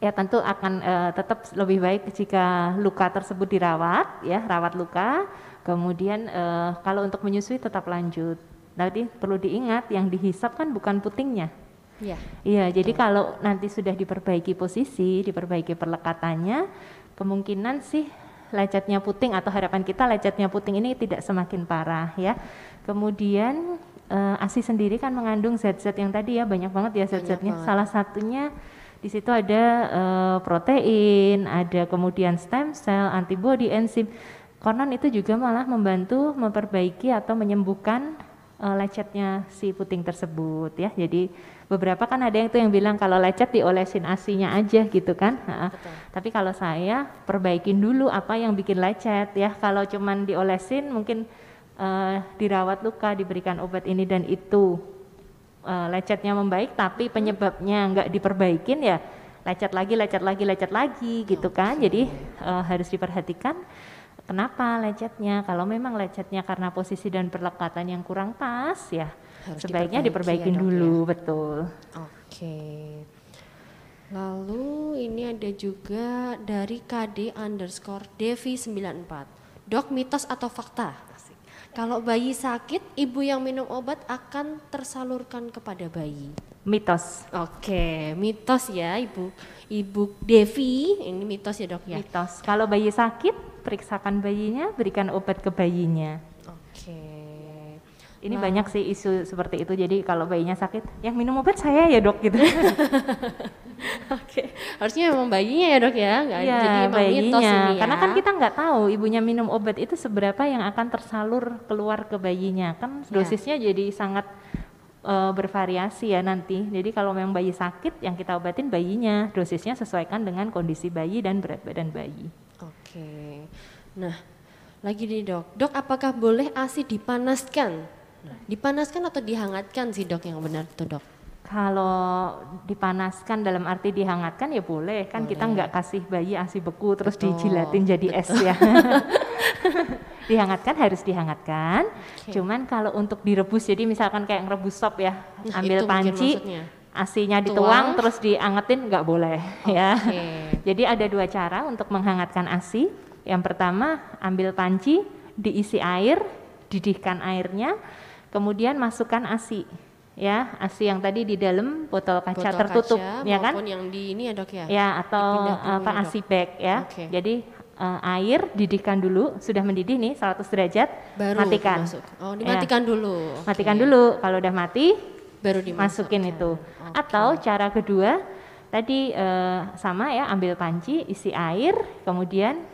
ya tentu akan eh, tetap lebih baik jika luka tersebut dirawat ya, rawat luka. Kemudian eh, kalau untuk menyusui tetap lanjut. Tadi perlu diingat yang dihisap kan bukan putingnya. Ya. Iya, jadi kalau nanti sudah diperbaiki posisi, diperbaiki perlekatannya, kemungkinan sih lecetnya puting atau harapan kita lecetnya puting ini tidak semakin parah ya. Kemudian eh, ASI sendiri kan mengandung zat-zat yang tadi ya banyak banget ya zat-zatnya. banget. Salah satunya di situ ada eh, protein, ada kemudian stem cell, antibody, enzim. Konon itu juga malah membantu memperbaiki atau menyembuhkan eh, lecetnya si puting tersebut ya. Jadi beberapa kan ada yang tuh yang bilang kalau lecet diolesin asinya aja gitu kan. Betul. Tapi kalau saya perbaikin dulu apa yang bikin lecet ya. Kalau cuman diolesin mungkin eh, dirawat luka, diberikan obat ini dan itu eh, lecetnya membaik tapi penyebabnya nggak diperbaikin ya lecet lagi, lecet lagi, lecet lagi gitu kan. Jadi eh, harus diperhatikan kenapa lecetnya. Kalau memang lecetnya karena posisi dan perlekatan yang kurang pas ya Harus sebaiknya diperbaiki ya, diperbaikin Dok, ya. dulu, betul. Oke. Lalu ini ada juga dari KD underscore Devi 94. Dok mitos atau fakta? Kalau bayi sakit, ibu yang minum obat akan tersalurkan kepada bayi. Mitos. Oke, mitos ya ibu. Ibu Devi, ini mitos ya dok ya? Mitos. Kalau bayi sakit, periksakan bayinya, berikan obat ke bayinya. Oke. Ini banyak sih isu seperti itu. Jadi kalau bayinya sakit, yang minum obat saya ya dok gitu. Oke, harusnya memang bayinya ya dok ya, nggak Iya, jadi emang mitos bayinya. ini ya. Karena kan kita nggak tahu ibunya minum obat itu seberapa yang akan tersalur keluar ke bayinya. Kan Ya. dosisnya jadi sangat eh, bervariasi ya nanti. Jadi kalau memang bayi sakit, yang kita obatin bayinya, dosisnya sesuaikan dengan kondisi bayi dan berat badan bayi. Oke. Nah, lagi nih dok, dok apakah boleh ASI dipanaskan? Dipanaskan atau dihangatkan sih dok yang benar tuh dok? Kalau dipanaskan dalam arti dihangatkan ya boleh kan boleh. kita nggak kasih bayi ASI beku terus Betul. dijilatin jadi Betul. es ya. dihangatkan harus dihangatkan. Okay. Cuman kalau untuk direbus jadi misalkan kayak ngerebus sop ya, nah, ambil panci, asinya dituang Tuang. terus diangetin nggak boleh okay. ya. Jadi ada dua cara untuk menghangatkan asi. Yang pertama ambil panci, diisi air, didihkan airnya, kemudian masukkan asi. Ya, asi yang tadi di dalam botol kaca botol tertutup, kaca, ya kan? yang di ini ya dok ya? Ya, atau apa ya, asi bag ya. Okay. Jadi uh, air didihkan dulu, sudah mendidih nih 100 derajat, Baru matikan. Masuk. Oh, dimatikan ya. dulu. Matikan dulu. Kalau udah mati, baru dimasukin itu. Okay. Atau cara kedua tadi uh, sama ya ambil panci isi air kemudian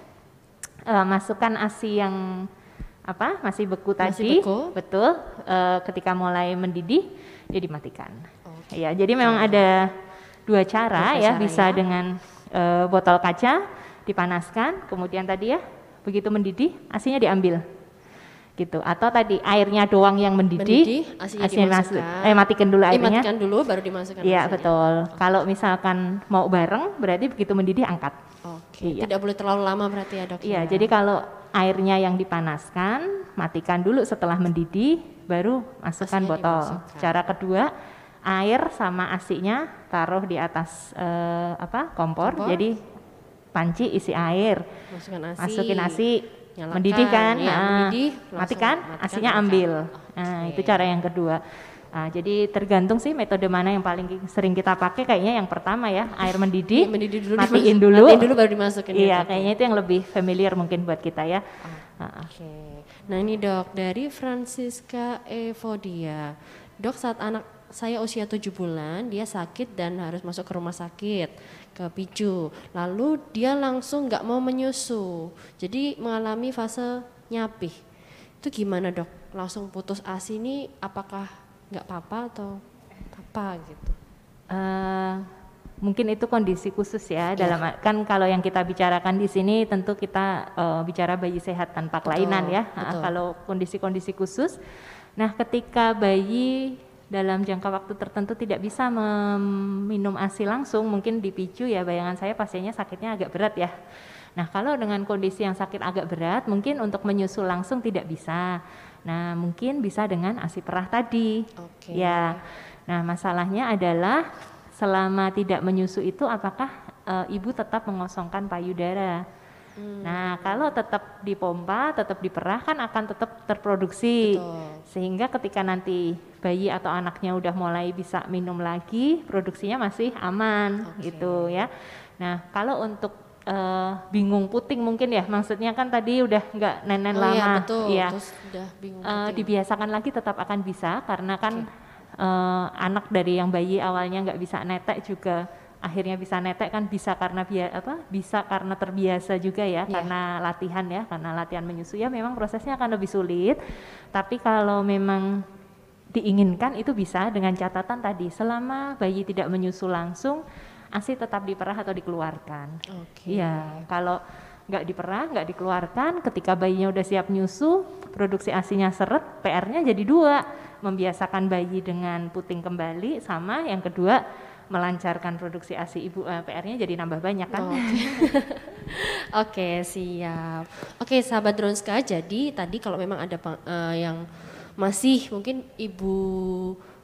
uh, masukkan asi yang apa masih beku masih tadi beku. betul uh, ketika mulai mendidih dia dimatikan. Okay. Ya jadi memang ada dua cara, dua ya cara bisa ya. dengan uh, botol kaca dipanaskan kemudian tadi ya begitu mendidih asinya diambil gitu. Atau tadi airnya doang yang mendidih, mendidih asinya, asinya masuk, eh matikan dulu airnya. Eh, matikan dulu baru dimasukkan iya betul. Okay. kalau misalkan mau bareng berarti begitu mendidih angkat. Oke okay. iya. tidak boleh terlalu lama berarti ya dok iya ya. jadi kalau airnya yang dipanaskan matikan dulu setelah mendidih baru masukkan asinya botol. dimasukkan. cara kedua air sama asinya taruh di atas uh, apa kompor, kompor. Jadi panci isi air. Masukin asi, masukin asi Nyalakan, mendidih kan, ya, nah, mendidih, matikan, matikan, asinya ambil. Nah, okay. itu cara yang kedua. Nah, jadi tergantung sih metode mana yang paling sering kita pakai kayaknya yang pertama ya air mendidih, ya, mendidih dulu matiin dulu, matiin dulu baru dimasukin. Iya, ya, kayaknya itu yang lebih familiar mungkin buat kita ya. Oke. Okay. Nah ini dok dari Francisca Evodia, dok saat anak saya usia tujuh bulan, dia sakit dan harus masuk ke rumah sakit ke picu. Lalu dia langsung nggak mau menyusu, jadi mengalami fase nyapih. Itu gimana dok? Langsung putus asi ini apakah nggak apa-apa atau apa gitu? Uh, mungkin itu kondisi khusus ya, ya. dalam kan kalau yang kita bicarakan di sini tentu kita uh, bicara bayi sehat tanpa kelainan ya. Betul. kalau kondisi-kondisi khusus, nah ketika bayi dalam jangka waktu tertentu tidak bisa meminum ASI langsung, mungkin dipicu ya bayangan saya pasiennya sakitnya agak berat ya. Nah kalau dengan kondisi yang sakit agak berat, mungkin untuk menyusul langsung tidak bisa. Nah mungkin bisa dengan ASI perah tadi. Okay. Ya. Nah masalahnya adalah selama tidak menyusu itu apakah e, ibu tetap mengosongkan payudara? Hmm. Nah, kalau tetap dipompa, tetap diperah kan akan tetap terproduksi. Betul. Sehingga ketika nanti bayi atau anaknya udah mulai bisa minum lagi, produksinya masih aman okay. gitu ya. Nah, kalau untuk uh, bingung puting mungkin ya, maksudnya kan tadi udah nggak nenen oh, iya, lama, iya, betul. ya. Terus udah bingung uh, dibiasakan lagi tetap akan bisa karena kan okay. uh, eh, anak dari yang bayi awalnya nggak bisa netek juga akhirnya bisa netek kan bisa karena biar apa bisa karena terbiasa juga ya yeah. karena latihan ya karena latihan menyusui ya memang prosesnya akan lebih sulit tapi kalau memang diinginkan itu bisa dengan catatan tadi selama bayi tidak menyusu langsung asi tetap diperah atau dikeluarkan. Okay. Ya kalau nggak diperah nggak dikeluarkan ketika bayinya udah siap nyusu produksi asinya seret PR-nya jadi dua membiasakan bayi dengan puting kembali sama yang kedua melancarkan produksi ASI ibu uh, eh, PR-nya jadi nambah banyak kan. Oh, Oke, okay. siap. Oke, okay, sahabat Dronska, jadi tadi kalau memang ada uh, yang masih mungkin ibu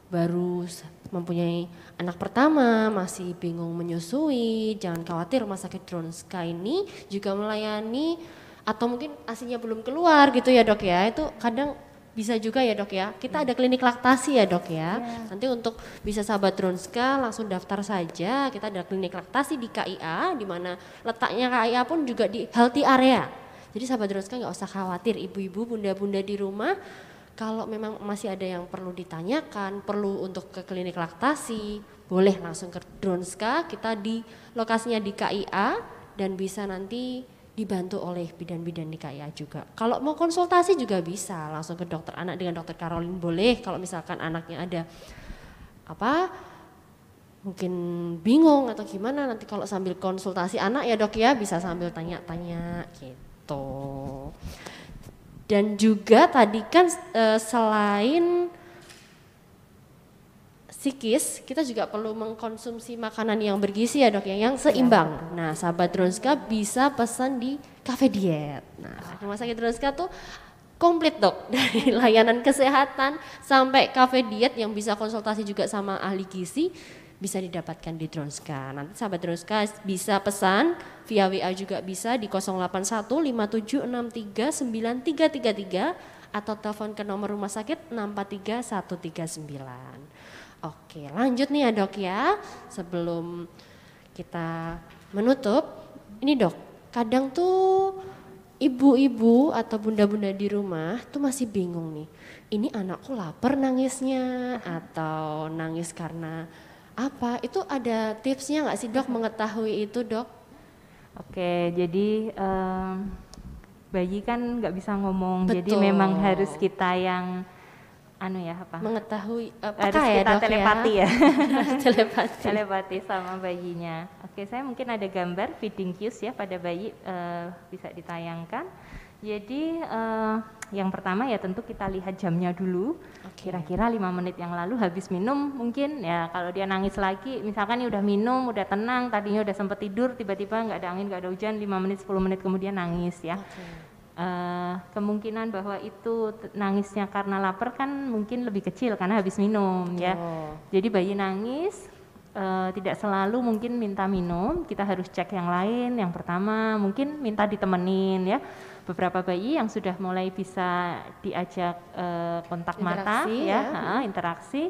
baru mempunyai anak pertama, masih bingung menyusui, jangan khawatir rumah sakit Dronska ini juga melayani atau mungkin asinya belum keluar gitu ya dok ya, itu kadang bisa juga ya dok ya. Kita ada klinik laktasi ya dok ya. Yeah. Nanti untuk bisa sahabat Dronska langsung daftar saja. Kita ada klinik laktasi di KIA, di mana letaknya KIA pun juga di healthy area. Jadi sahabat Dronska nggak usah khawatir, ibu-ibu, bunda-bunda di rumah. Kalau memang masih ada yang perlu ditanyakan, perlu untuk ke klinik laktasi, boleh langsung ke Dronska. Kita di lokasinya di KIA dan bisa nanti dibantu oleh bidan-bidan di KIA juga. Kalau mau konsultasi juga bisa langsung ke dokter anak dengan dokter Caroline boleh kalau misalkan anaknya ada apa mungkin bingung atau gimana nanti kalau sambil konsultasi anak ya dok ya bisa sambil tanya-tanya gitu. Dan juga tadi kan uh, selain psikis, kita juga perlu mengkonsumsi makanan yang bergizi ya dok ya, yang seimbang. Ya. Nah sahabat Dronska bisa pesan di cafe diet. Nah rumah sakit Dronska tuh komplit dok dari layanan kesehatan sampai cafe diet yang bisa konsultasi juga sama ahli gizi bisa didapatkan di Dronska. Nanti sahabat Dronska bisa pesan via WA juga bisa di 0815763933 atau telepon ke nomor rumah sakit 643139. Oke, lanjut nih ya dok ya. Sebelum kita menutup, ini dok, kadang tuh ibu-ibu atau bunda-bunda di rumah tuh masih bingung nih. Ini anakku lapar nangisnya atau nangis karena apa? Itu ada tipsnya nggak sih dok mengetahui itu dok? Oke, jadi um, bayi kan nggak bisa ngomong, Betul. jadi memang harus kita yang anu ya apa? Mengetahui uh, harus ya, kita dok telepati ya, ya. telepati. Telepati sama bayinya. Oke saya mungkin ada gambar feeding cues ya pada bayi uh, bisa ditayangkan. Jadi uh, yang pertama ya tentu kita lihat jamnya dulu. Kira-kira lima menit yang lalu habis minum mungkin. Ya kalau dia nangis lagi misalkan ini udah minum udah tenang tadinya udah sempat tidur tiba-tiba nggak ada angin nggak ada hujan lima menit 10 menit kemudian nangis ya. Okay uh, kemungkinan bahwa itu nangisnya karena lapar kan mungkin lebih kecil karena habis minum ya. Jadi bayi nangis uh, tidak selalu mungkin minta minum, kita harus cek yang lain. Yang pertama mungkin minta ditemenin ya. Beberapa bayi yang sudah mulai bisa diajak uh, kontak interaksi, mata ya, ya. Uh, interaksi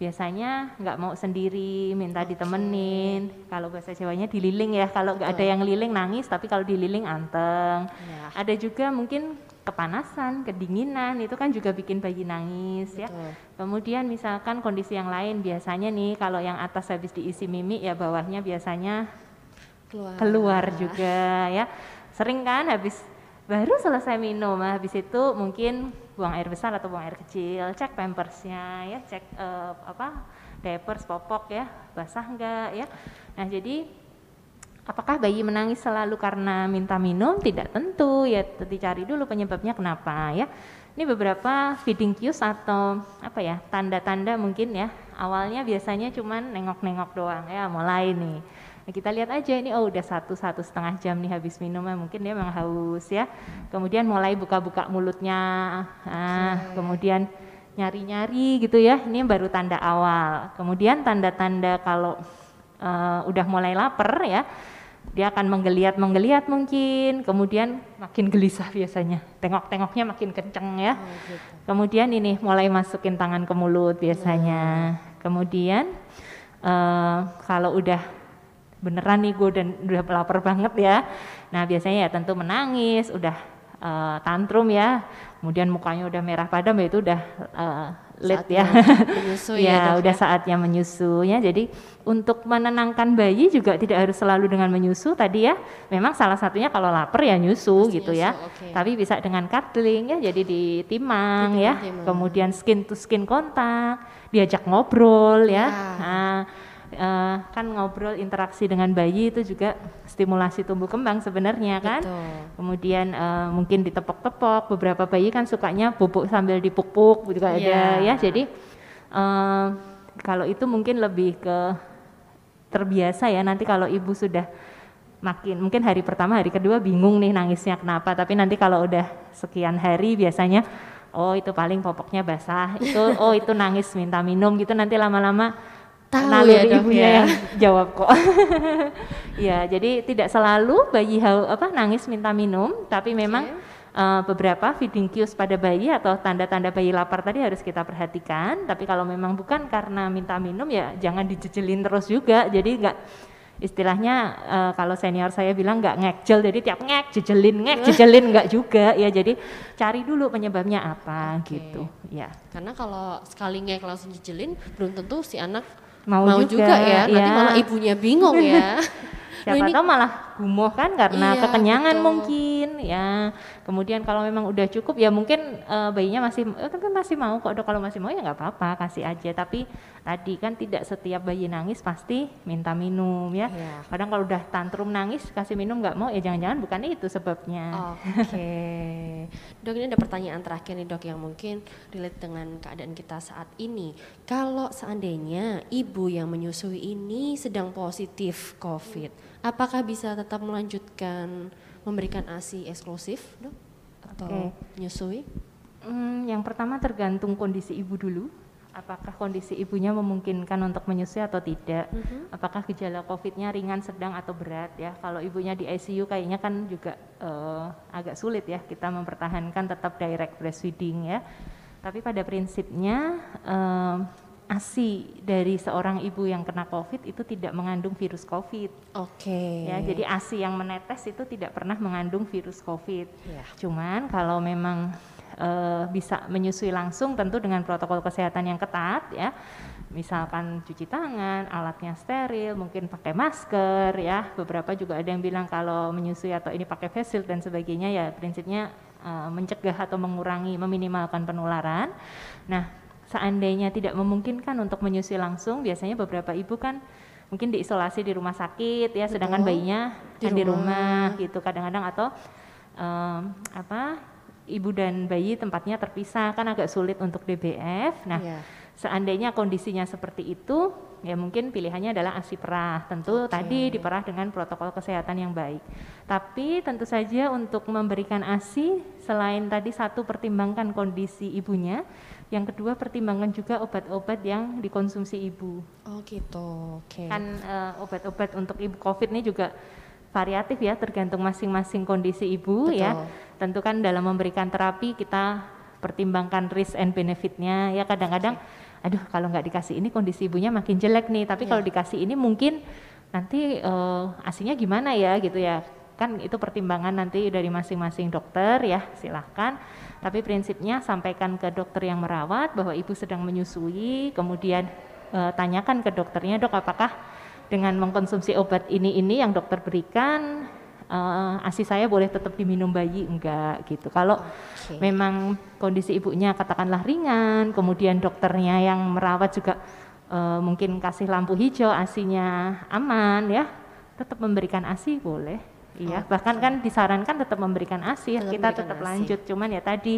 biasanya nggak mau sendiri minta okay. ditemenin kalau bahasa Jawanya dililing ya kalau nggak ada yang liling nangis tapi kalau dililing anteng ya. ada juga mungkin kepanasan kedinginan itu kan juga bikin bayi nangis ya. Betul. ya kemudian misalkan kondisi yang lain biasanya nih kalau yang atas habis diisi mimi ya bawahnya biasanya keluar, keluar juga ya sering kan habis baru selesai minum habis itu mungkin buang air besar atau buang air kecil, cek pampersnya ya, cek uh, apa diapers popok ya, basah enggak ya. Nah jadi apakah bayi menangis selalu karena minta minum? Tidak tentu ya, dicari dulu penyebabnya kenapa ya. Ini beberapa feeding cues atau apa ya tanda-tanda mungkin ya. Awalnya biasanya cuman nengok-nengok doang ya, mulai nih Nah, kita lihat aja ini oh udah satu satu setengah jam nih habis minum mungkin dia memang haus ya. Kemudian mulai buka-buka mulutnya, okay. kemudian nyari-nyari gitu ya. Ini baru tanda awal. Kemudian tanda-tanda kalau uh, udah mulai lapar ya, dia akan menggeliat menggeliat mungkin kemudian makin gelisah biasanya tengok-tengoknya makin kenceng ya oh, gitu. kemudian ini mulai masukin tangan ke mulut biasanya hmm. kemudian uh, kalau udah beneran nih gue dan udah lapar banget ya. Nah biasanya ya tentu menangis, udah uh, tantrum ya, kemudian mukanya udah merah padam ya itu udah uh, late ya. Menyusu ya, ya udah ya. saatnya menyusu ya. Jadi untuk menenangkan bayi juga tidak harus selalu dengan menyusu tadi ya. Memang salah satunya kalau lapar ya nyusu Pasti gitu ya. nyusu, ya. Okay. Tapi bisa dengan cuddling ya, jadi ditimang ya. Timang. Kemudian skin to skin kontak, diajak ngobrol ya. ya. Nah, uh, kan ngobrol interaksi dengan bayi itu juga stimulasi tumbuh kembang sebenarnya kan. Betul. Kemudian uh, mungkin ditepok-tepok, beberapa bayi kan sukanya bubuk sambil dipuk-puk juga yeah. ada ya. Jadi uh, kalau itu mungkin lebih ke terbiasa ya nanti kalau ibu sudah makin mungkin hari pertama hari kedua bingung nih nangisnya kenapa tapi nanti kalau udah sekian hari biasanya oh itu paling popoknya basah itu oh itu nangis minta minum gitu nanti lama-lama tahu naluri ya ibunya ya. yang jawab kok. ya, jadi tidak selalu bayi hau, apa nangis minta minum, tapi memang okay. uh, eh, beberapa feeding cues pada bayi atau tanda-tanda bayi lapar tadi harus kita perhatikan. Tapi kalau memang bukan karena minta minum ya jangan dijejelin terus juga. Jadi enggak istilahnya uh, kalau senior saya bilang nggak ngekjel jadi tiap ngek jejelin ngek jejelin nggak juga ya jadi cari dulu penyebabnya apa okay. gitu ya karena kalau sekali ngek langsung jejelin belum tentu si anak mau, mau juga, juga ya. Nanti ya. malah ibunya bingung ya. Siapa ini, tahu malah gumoh kan karena iya, kekenyangan betul. mungkin ya. Kemudian kalau memang udah cukup ya mungkin uh, bayinya masih eh, kan masih mau kok dok kalau masih mau ya nggak apa-apa kasih aja. Tapi tadi kan tidak setiap bayi nangis pasti minta minum ya. Yeah. Kadang kalau udah tantrum nangis kasih minum nggak mau ya jangan-jangan bukan itu sebabnya. Oke. Okay. dok ini ada pertanyaan terakhir nih dok yang mungkin relate dengan keadaan kita saat ini. Kalau seandainya ibu yang menyusui ini sedang positif COVID apakah bisa tetap melanjutkan memberikan ASI eksklusif dok atau okay. menyusui? Hmm, yang pertama tergantung kondisi ibu dulu. Apakah kondisi ibunya memungkinkan untuk menyusui atau tidak? Mm -hmm. Apakah gejala COVID-nya ringan, sedang atau berat ya? Kalau ibunya di ICU kayaknya kan juga uh, agak sulit ya kita mempertahankan tetap direct breastfeeding ya. Tapi pada prinsipnya uh, ASI dari seorang ibu yang kena COVID itu tidak mengandung virus COVID. Oke. Okay. Ya, jadi ASI yang menetes itu tidak pernah mengandung virus COVID. Yeah. Cuman kalau memang uh, bisa menyusui langsung tentu dengan protokol kesehatan yang ketat ya. Misalkan cuci tangan, alatnya steril, mungkin pakai masker ya. Beberapa juga ada yang bilang kalau menyusui atau ini pakai face shield dan sebagainya ya prinsipnya uh, mencegah atau mengurangi meminimalkan penularan. Nah, seandainya tidak memungkinkan untuk menyusui langsung, biasanya beberapa ibu kan mungkin diisolasi di rumah sakit ya, sedangkan bayinya di kan rumah. di rumah gitu kadang-kadang atau um, apa ibu dan bayi tempatnya terpisah kan agak sulit untuk DBF. Nah, yeah. seandainya kondisinya seperti itu, ya mungkin pilihannya adalah ASI perah. Tentu okay. tadi diperah dengan protokol kesehatan yang baik. Tapi tentu saja untuk memberikan ASI selain tadi satu pertimbangkan kondisi ibunya, yang kedua pertimbangan juga obat-obat yang dikonsumsi ibu. Oh gitu, oke. Okay. Kan uh, obat-obat untuk ibu COVID ini juga variatif ya, tergantung masing-masing kondisi ibu ya. Betul. ya. Tentu kan dalam memberikan terapi kita pertimbangkan risk and benefitnya ya kadang-kadang, aduh kalau nggak dikasih ini kondisi ibunya makin jelek nih, tapi yeah. kalau dikasih ini mungkin nanti uh, asinya gimana ya gitu ya kan itu pertimbangan nanti dari masing-masing dokter ya silahkan tapi prinsipnya sampaikan ke dokter yang merawat bahwa ibu sedang menyusui kemudian e, tanyakan ke dokternya dok apakah dengan mengkonsumsi obat ini ini yang dokter berikan uh, asi saya boleh tetap diminum bayi enggak gitu. Kalau okay. memang kondisi ibunya katakanlah ringan, kemudian dokternya yang merawat juga uh, mungkin kasih lampu hijau, asinya aman ya, tetap memberikan asi boleh. Iya, oh, bahkan kan disarankan tetap memberikan ASI, tetap kita tetap ASI. lanjut. Cuman ya tadi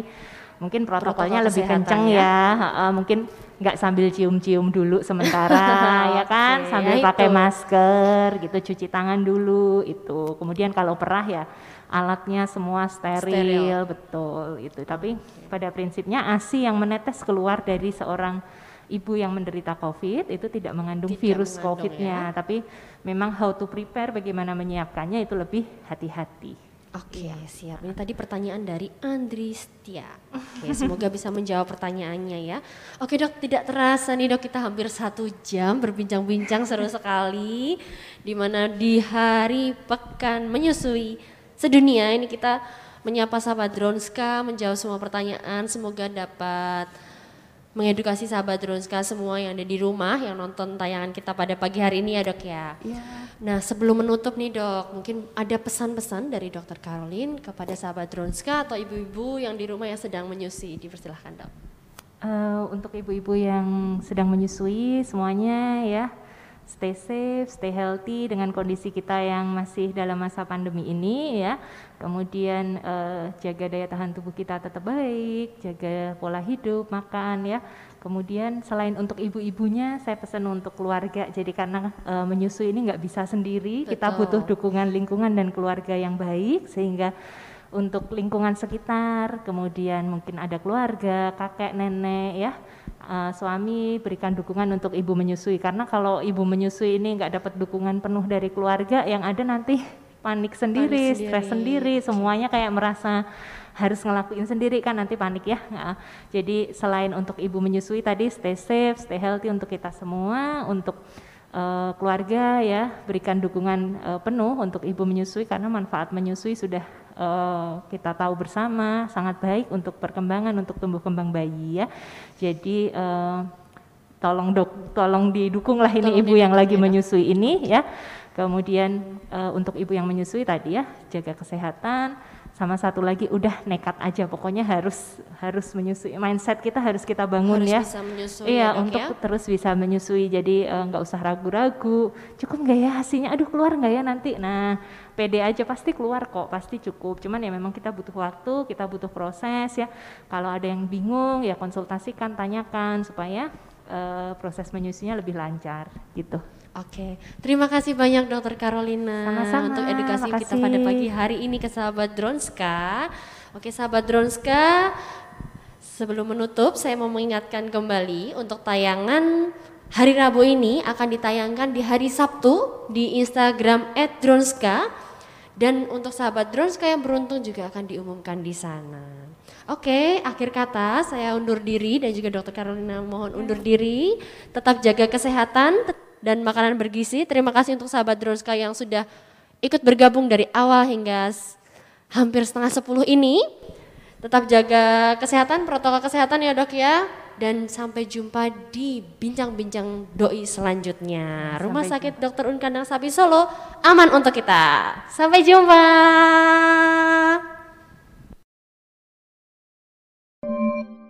mungkin protokolnya Protokol lebih kenceng ya, ya. Uh, mungkin nggak sambil cium-cium dulu sementara ya kan, okay, sambil ya pakai masker gitu, cuci tangan dulu itu. Kemudian kalau perah ya alatnya semua steril, steril. betul itu. Tapi okay. pada prinsipnya ASI yang menetes keluar dari seorang ibu yang menderita COVID itu tidak mengandung tidak virus COVID-nya, ya. tapi memang how to prepare bagaimana menyiapkannya itu lebih hati-hati. Oke, okay, ya. siap. Ini tadi pertanyaan dari Andri Setia. Oke, okay, semoga bisa menjawab pertanyaannya ya. Oke dok, tidak terasa nih dok kita hampir satu jam berbincang-bincang seru sekali. Di mana di hari pekan menyusui sedunia ini kita menyapa sahabat Dronska, menjawab semua pertanyaan. Semoga dapat mengedukasi sahabat Dronska semua yang ada di rumah yang nonton tayangan kita pada pagi hari ini ya dok ya. ya. Nah sebelum menutup nih dok, mungkin ada pesan-pesan dari dokter Caroline kepada sahabat Dronska atau ibu-ibu yang di rumah yang sedang menyusui, dipersilahkan dok. Uh, untuk ibu-ibu yang sedang menyusui semuanya ya stay safe, stay healthy dengan kondisi kita yang masih dalam masa pandemi ini ya. Kemudian uh, jaga daya tahan tubuh kita tetap baik, jaga pola hidup, makan ya. Kemudian selain untuk ibu-ibunya, saya pesan untuk keluarga. Jadi karena uh, menyusui ini nggak bisa sendiri, Betul. kita butuh dukungan lingkungan dan keluarga yang baik sehingga untuk lingkungan sekitar, kemudian mungkin ada keluarga, kakek, nenek ya uh, suami berikan dukungan untuk ibu menyusui karena kalau ibu menyusui ini nggak dapat dukungan penuh dari keluarga yang ada nanti panik sendiri, panik stres sendiri, semuanya kayak merasa harus ngelakuin sendiri kan nanti panik ya. Nah, jadi selain untuk ibu menyusui tadi stay safe, stay healthy untuk kita semua, untuk uh, keluarga ya berikan dukungan uh, penuh untuk ibu menyusui karena manfaat menyusui sudah uh, kita tahu bersama sangat baik untuk perkembangan untuk tumbuh kembang bayi ya. Jadi uh, tolong dok, tolong didukunglah ini tolong ibu yang lagi ya, menyusui ini ya. Kemudian uh, untuk ibu yang menyusui tadi ya jaga kesehatan, sama satu lagi udah nekat aja. Pokoknya harus harus menyusui mindset kita harus kita bangun Harus ya. bisa menyusui iya ya, untuk ya? terus bisa menyusui. Jadi eh, nggak usah ragu-ragu. Cukup nggak ya hasilnya? Aduh keluar nggak ya nanti? Nah pede aja. Pasti keluar kok pasti cukup. Cuman ya memang kita butuh waktu kita butuh proses ya. Kalau ada yang bingung ya konsultasikan tanyakan supaya eh, proses menyusuinya lebih lancar gitu Oke, terima kasih banyak Dokter Carolina Sama-sama, untuk edukasi kita makasih. pada pagi hari ini ke sahabat Dronska. Oke, sahabat Dronska, sebelum menutup saya mau mengingatkan kembali untuk tayangan hari Rabu ini akan ditayangkan di hari Sabtu di Instagram @dronska dan untuk sahabat Dronska yang beruntung juga akan diumumkan di sana. Oke, akhir kata saya undur diri dan juga Dokter Carolina mohon undur diri. Tetap jaga kesehatan dan makanan bergizi. Terima kasih untuk sahabat Droska yang sudah ikut bergabung dari awal hingga hampir setengah sepuluh ini. Tetap jaga kesehatan, protokol kesehatan ya dok ya. Dan sampai jumpa di bincang-bincang doi selanjutnya. Sampai Rumah Sakit jumpa. Dr. Unkandang Sapi Solo aman untuk kita. Sampai jumpa. thank you